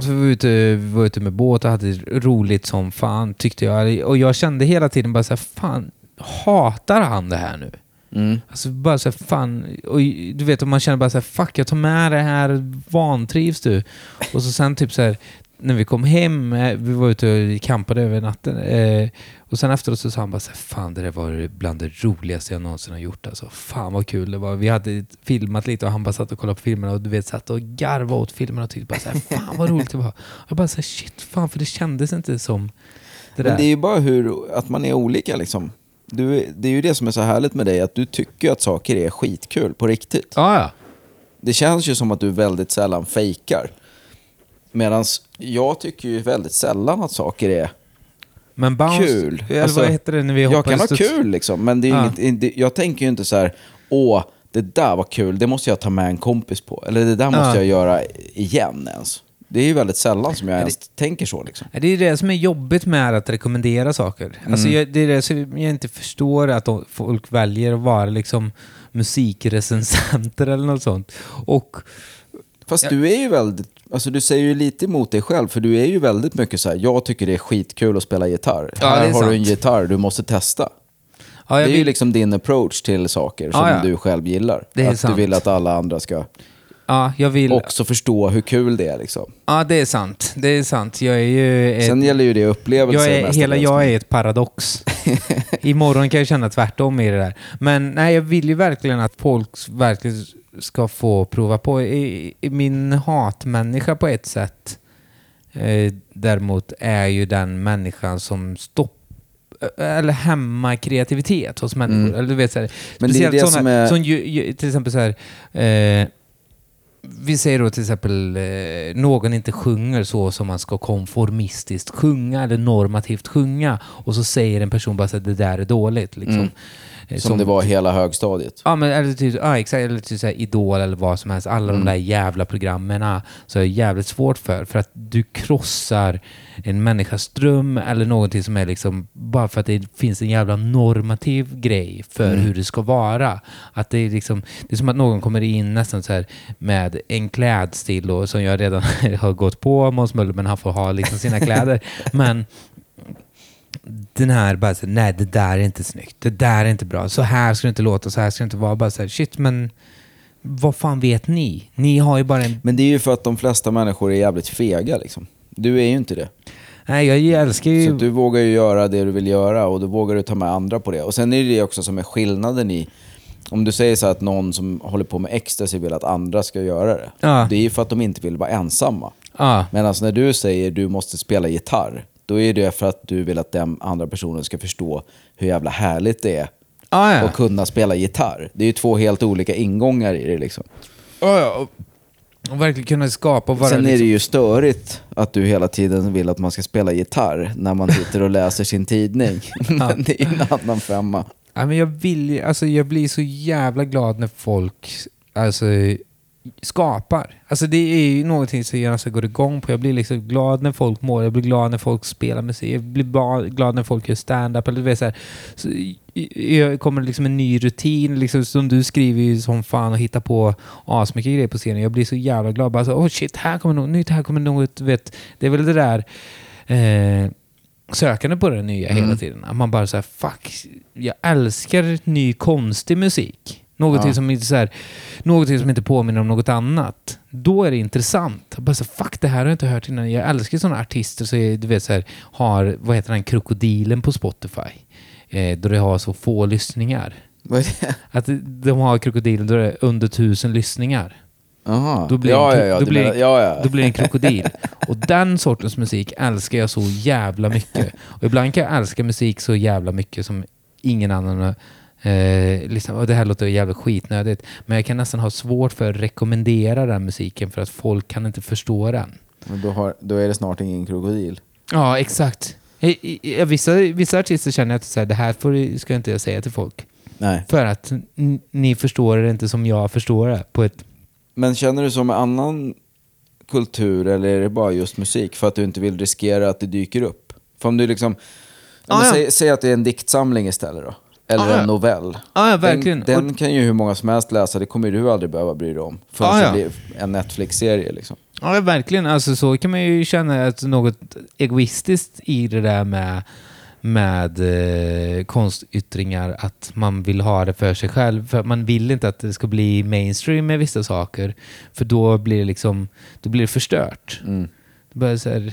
så var vi, ute, vi var ute med båt och hade roligt som fan tyckte jag. Och jag kände hela tiden bara så här, fan, hatar han det här nu? Mm. Alltså bara så här, fan, och du vet om man känner bara så här, fuck jag tar med det här, vantrivs du? Och så sen typ så här, när vi kom hem, eh, vi var ute och campade över natten, eh, och sen efteråt så sa han bara så här, fan det där var bland det roligaste jag någonsin har gjort alltså. Fan vad kul det var. Vi hade filmat lite och han bara satt och kollade på filmerna och du vet satt och garvade åt filmerna och tyckte bara så här, fan vad roligt det var. Jag bara så här, shit, fan för det kändes inte som det där. Men det är ju bara hur, att man är olika liksom. Du, det är ju det som är så härligt med dig, att du tycker att saker är skitkul på riktigt. Ja, ja. Det känns ju som att du väldigt sällan fejkar. Medan jag tycker ju väldigt sällan att saker är Men bounce, kul. Eller Alltså, vad heter det när vi Jag kan ha kul liksom, men det är Ja. inget, det, jag tänker ju inte så här, åh, det där var kul, det måste jag ta med en kompis på. Eller det där måste Ja. jag göra igen ens. Det är ju väldigt sällan som jag ens tänker så liksom. Det är det som är jobbigt med att rekommendera saker. Alltså Mm. jag, det är det som jag inte förstår, att folk väljer att vara liksom musikrecensenter eller något sånt. Och Fast Ja. du är ju väldigt, alltså du säger ju lite emot dig själv, för du är ju väldigt mycket så här, jag tycker det är skitkul att spela gitarr. Ja, här har du en sant. gitarr, du måste testa. ja, Det är ju vill, liksom din approach till saker som ja. du själv gillar. Det är att sant. du vill att alla andra ska ja, jag vill... också förstå hur kul det är liksom. Ja, det är sant. Det är sant. Jag är ju... Ett, Sen gäller ju det upplevelser jag är, hela jag är ett paradox. Imorgon kan jag känna tvärtom i det där. Men nej, jag vill ju verkligen att folk verkligen ska få prova på. I, i min hatmänniska på ett sätt eh, däremot är ju den människan som stoppar eller hämmar kreativitet hos människor. Mm. Eller du vet, så här, Men det är speciellt det såna, som är- som ju, ju, till exempel så här, eh, vi säger då till exempel eh, någon inte sjunger så som man ska konformistiskt sjunga eller normativt sjunga och så säger en person bara att det där är dåligt. Liksom. Mm. Eh, Som, det var hela högstadiet. Ja, men eller typ, ja, exakt, eller typ så här Idol eller vad som helst. Alla Mm. de där jävla programmen ah, så är det jävligt svårt för. För att du krossar en människas dröm eller någonting som är liksom bara för att det finns en jävla normativ grej för Mm. hur det ska vara. Att det är liksom, det är som att någon kommer in nästan så här med en klädstil och som jag redan har gått på Måns Möller, men han får ha liksom sina kläder. Men den här bara så, nej det där är inte snyggt, det där är inte bra, så här ska det inte låta, så här ska det inte vara. Bara så här, shit men vad fan vet ni? Ni har ju bara en... Men det är ju för att de flesta människor är jävligt fega liksom. Du är ju inte det. Nej jag älskar ju... Så du vågar ju göra det du vill göra och då vågar du ta med andra på det. Och sen är det det också som är skillnaden i... Om du säger så att någon som håller på med ecstasy vill att andra ska göra det. Ja. Det är ju för att de inte vill vara ensamma. Ja, Medan när du säger du måste spela gitarr, då är det för att du vill att den andra personen ska förstå hur jävla härligt det är ja, ja. att kunna spela gitarr. Det är ju två helt olika ingångar i det liksom. ja, ja. Och, och verkligen kunna skapa och vara Sen är liksom... det ju störigt att du hela tiden vill att man ska spela gitarr när man sitter och läser sin tidning. Men det är en annan femma. Ja, men jag, vill, alltså, jag blir så jävla glad när folk alltså, skapar. Alltså, det är ju någonting som jag går igång på. Jag blir liksom glad när folk mår, jag blir glad när folk spelar musik, jag blir glad när folk gör stand-up. Eller, du vet, så här. Så, jag kommer liksom en ny rutin, liksom, som du skriver ju som fan och hittar på asmycket grejer på scenen. Jag blir så jävla glad. Bara så, oh shit, här kommer något nytt, här kommer något, vet. Det är väl det där eh, sökande på det nya hela Mm. tiden. Att man bara säger fuck, jag älskar ny konstig musik. Någonting, Ja. som inte så här, någonting som inte påminner om något annat. Då är det intressant. Bara så, fuck, det här har jag inte hört innan. Jag älskar sådana artister som är, du vet, så här, har, vad heter den, krokodilen på Spotify. Eh, då det har så få lyssningar. Vad är det? Att de har krokodilen då det är under tusen lyssningar. Jaha. Då blir ja, en- ja, ja, då du blir- menar- ja, ja. Då blir det en krokodil. Och den sortens musik älskar jag så jävla mycket. Och ibland kan jag älska musik så jävla mycket som ingen annan Eh, liksom, och det här låter jävligt skitnödigt, men jag kan nästan ha svårt för att rekommendera den musiken för att folk kan inte förstå den. Men då, har, då är det snart ingen krokodil. Ja, exakt. Vissa, vissa artister känner att så här, det här får, ska inte jag säga till folk. Nej. För att ni förstår det inte som jag förstår det. På ett, Men känner du så med annan kultur eller är det bara just musik för att du inte vill riskera att det dyker upp? För om du liksom, Ah, ja. säg, säg att det är en diktsamling istället då. Eller Ah, en novell. Ja, ja, verkligen. Den, den kan ju hur många som helst läsa, det kommer du aldrig behöva bry dig om. Förrän Ah, ja. det blir en Netflix-serie liksom. ja, verkligen. Alltså, så kan man ju känna att något egoistiskt i det där med, med eh, konstyttringar, att man vill ha det för sig själv. För man vill inte att det ska bli mainstream med vissa saker, för då blir det liksom då blir det förstört. Mm. Det börjar så här,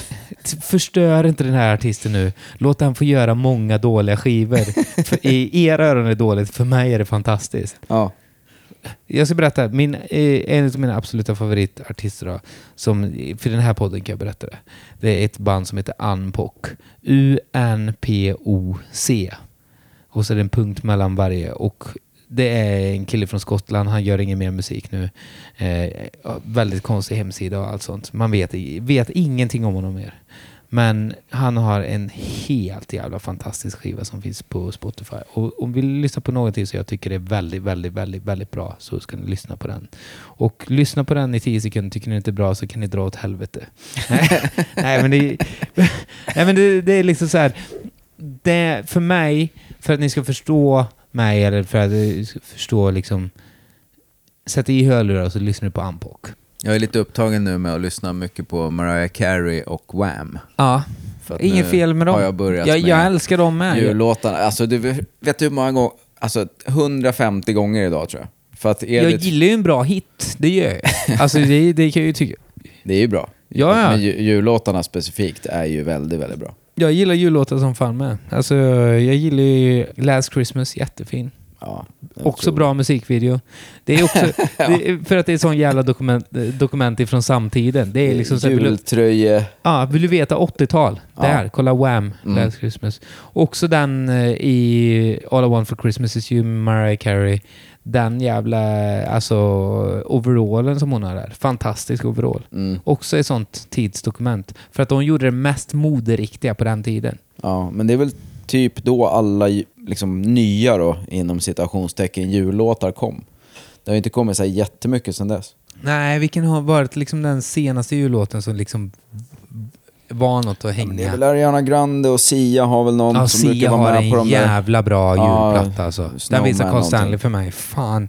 förstör inte den här artisten nu. Låt han få göra många dåliga skivor. I era öron är det dåligt, för mig är det fantastiskt. Ja. Jag ska berätta, min, eh, en av mina absoluta favoritartister, då, som, för den här podden kan jag berätta det. Det är ett band som heter Unpoc. U-N-P-O-C. Och så är det en punkt mellan varje. Och det är en kille från Skottland, han gör ingen mer musik nu. Eh, väldigt konstig hemsida och allt sånt. Man vet, vet ingenting om honom mer. Men han har en helt jävla fantastisk skiva som finns på Spotify. Och om vi lyssnar på någonting som jag tycker är väldigt, väldigt, väldigt, väldigt bra så ska ni lyssna på den. Och lyssna på den i tio sekunder. Tycker ni inte är bra så kan ni dra åt helvete. nej, men, det, nej, men det, det är liksom så här. Det, för mig, för att ni ska förstå mig eller för att ska förstå liksom Sätt i hörlurar och så lyssnar du på Unpoc. Jag är lite upptagen nu med att lyssna mycket på Mariah Carey och Wham. Ja, inget fel med dem. har jag börjat jag, jag älskar dem med. jullåtarna. Alltså, du vet du hur många gånger? Alltså 150 gånger idag tror jag. För att Jag det, gillar ju en bra hit, det gör jag. Alltså det, det kan jag ju tycka. det är ju bra. Ja, ja. Men ju- jullåtarna specifikt är ju väldigt, väldigt bra. Jag gillar jullåtar som fan med. Alltså jag gillar ju Last Christmas, jättefin. Ja, Också bra musikvideo. Det är också, det är, för att det är sån jävla dokument, dokument ifrån samtiden. Det är liksom Jultröje. ja, vill du veta 80-tal? Ja. Där, kolla Wham! Mm. Last Christmas. Också den eh, i All I Want For Christmas Is You, Mariah Carey. Den jävla, alltså overallen som hon har där. Fantastisk overall. Mm. Också ett sånt tidsdokument. För att de gjorde det mest moderiktiga på den tiden. Ja, men det är väl typ då alla liksom, nya då, inom citationstecken, jullåtar kom. Det har inte kommit så här jättemycket sedan dess. Nej, vilken har varit liksom den senaste jullåten som liksom var något att Ja, men det är hänga? väl Ariana Grande och Sia har väl någon Ja, som brukar Sia vara har med på en de där. jävla bra julplatta alltså. Den visar Carl. Stanley för mig. Fan.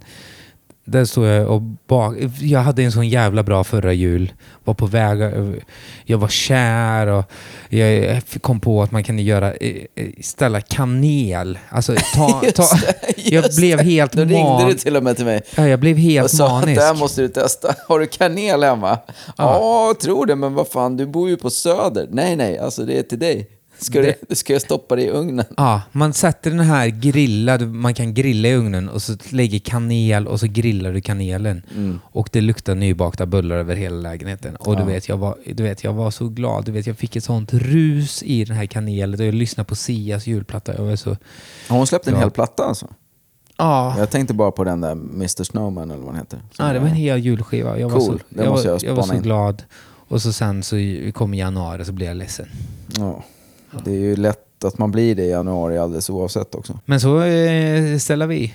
Där står jag och bak... Jag hade en sån jävla bra förra jul. Var på väg... Jag var kär och jag kom på att man kan göra... eh, Ställa kanel. Alltså ta... ta jag Just blev helt Då ringde man... du till och med till mig Ja, jag blev och helt sa att manisk. det här måste du testa. Har du kanel hemma? Ja, jag tror det, men vad fan, du bor ju på Söder. Nej, nej, alltså det är till dig. Ska, Det- du, ska jag stoppa det i ugnen? Ja, man sätter den här grillad, man kan grilla i ugnen och så lägger kanel och så grillar du kanelen. Och det luktar nybakta bullar över hela lägenheten. Och du, Ja. vet, jag var, du vet, jag var så glad. Du vet, jag fick ett sånt rus i den här kanelen och jag lyssnade på Sias julplatta. Jag var så... Hon släppt en hel platta alltså? Ja, Jag tänkte bara på den där Mr Snowman eller vad den heter. Ja det var en hel julskiva. Jag var Cool, så, det jag var, jag jag var så glad. Och så sen så kom januari så blev jag ledsen. Ja. Det är ju lätt att man blir det i januari alldeles oavsett också. Men så eh, ställer vi.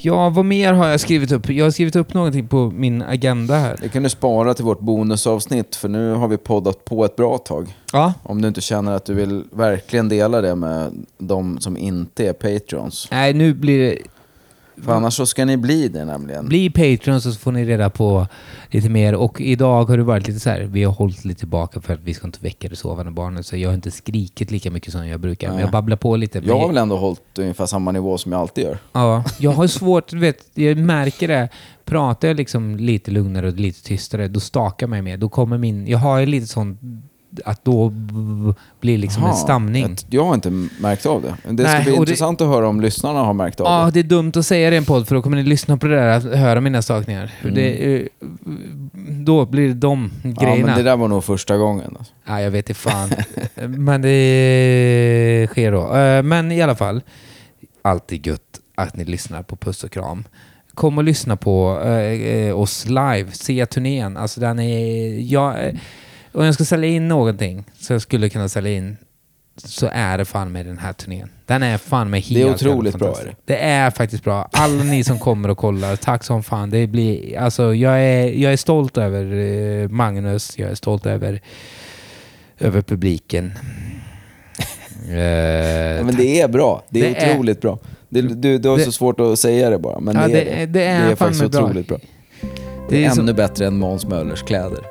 Ja, vad mer har jag skrivit upp? Jag har skrivit upp någonting på min agenda här. Det kan du spara till vårt bonusavsnitt för nu har vi poddat på ett bra tag. Ja, Om du inte känner att du vill verkligen dela det med de som inte är patrons. nej nu blir det... För annars så ska ni bli det nämligen. Bli Patreon så får ni reda på lite mer. Och idag har det varit lite så här, vi har hållit lite tillbaka för att vi ska inte väcka det sovande barnet. Så jag har inte skrikit lika mycket som jag brukar. Men Nej. jag babblar på lite. Jag har väl ändå hållit ungefär samma nivå som jag alltid gör. Ja, jag har svårt, du vet, jag märker det. Pratar jag liksom lite lugnare och lite tystare, då stakar mig mer. Då kommer min, jag har ju lite sånt att då blir liksom en Jaha, stamning. ett- Jag har inte märkt av det. Det ska Nej, bli och det- intressant att höra om lyssnarna har märkt av Ja, det. det är dumt att säga det i en podd för då kommer ni lyssna på det där att höra mina stakningar. För Mm. Det, då blir det de Ja, grejerna. men det där var nog första gången. Alltså. Ja, jag vet inte fan. men det sker då. Eh, Men i alla fall. alltid gött att ni lyssnar på Puss och kram. Kom och lyssna på eh, eh, oss live, se turnén. Alltså den är... Jag, om jag ska sälja in någonting så jag skulle kunna sälja in så är det fan med den här turnén. Den är fan med helt Det är otroligt bra, fantastisk. Det är faktiskt bra. Alla ni som kommer och kollar, tack som fan. Det blir, alltså, jag, är, jag är stolt över eh, Magnus, jag är stolt över, över publiken. Eh, Ja, men det är bra. Det är Det är- otroligt bra. Det, du, du har Det- så svårt att säga det bara, men Ja, det, det- är det. det är faktiskt med bra. otroligt bra. Det är, ännu bättre än Måns Möllers kläder.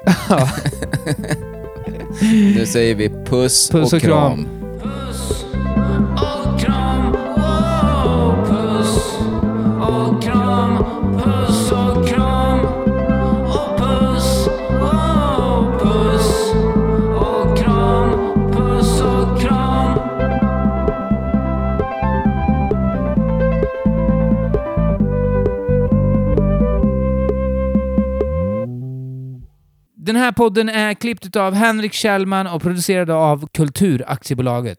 Nu säger vi puss, Puss och kram. Puss Den här podden är klippt av Henrik Kjellman och producerad av Kulturaktiebolaget.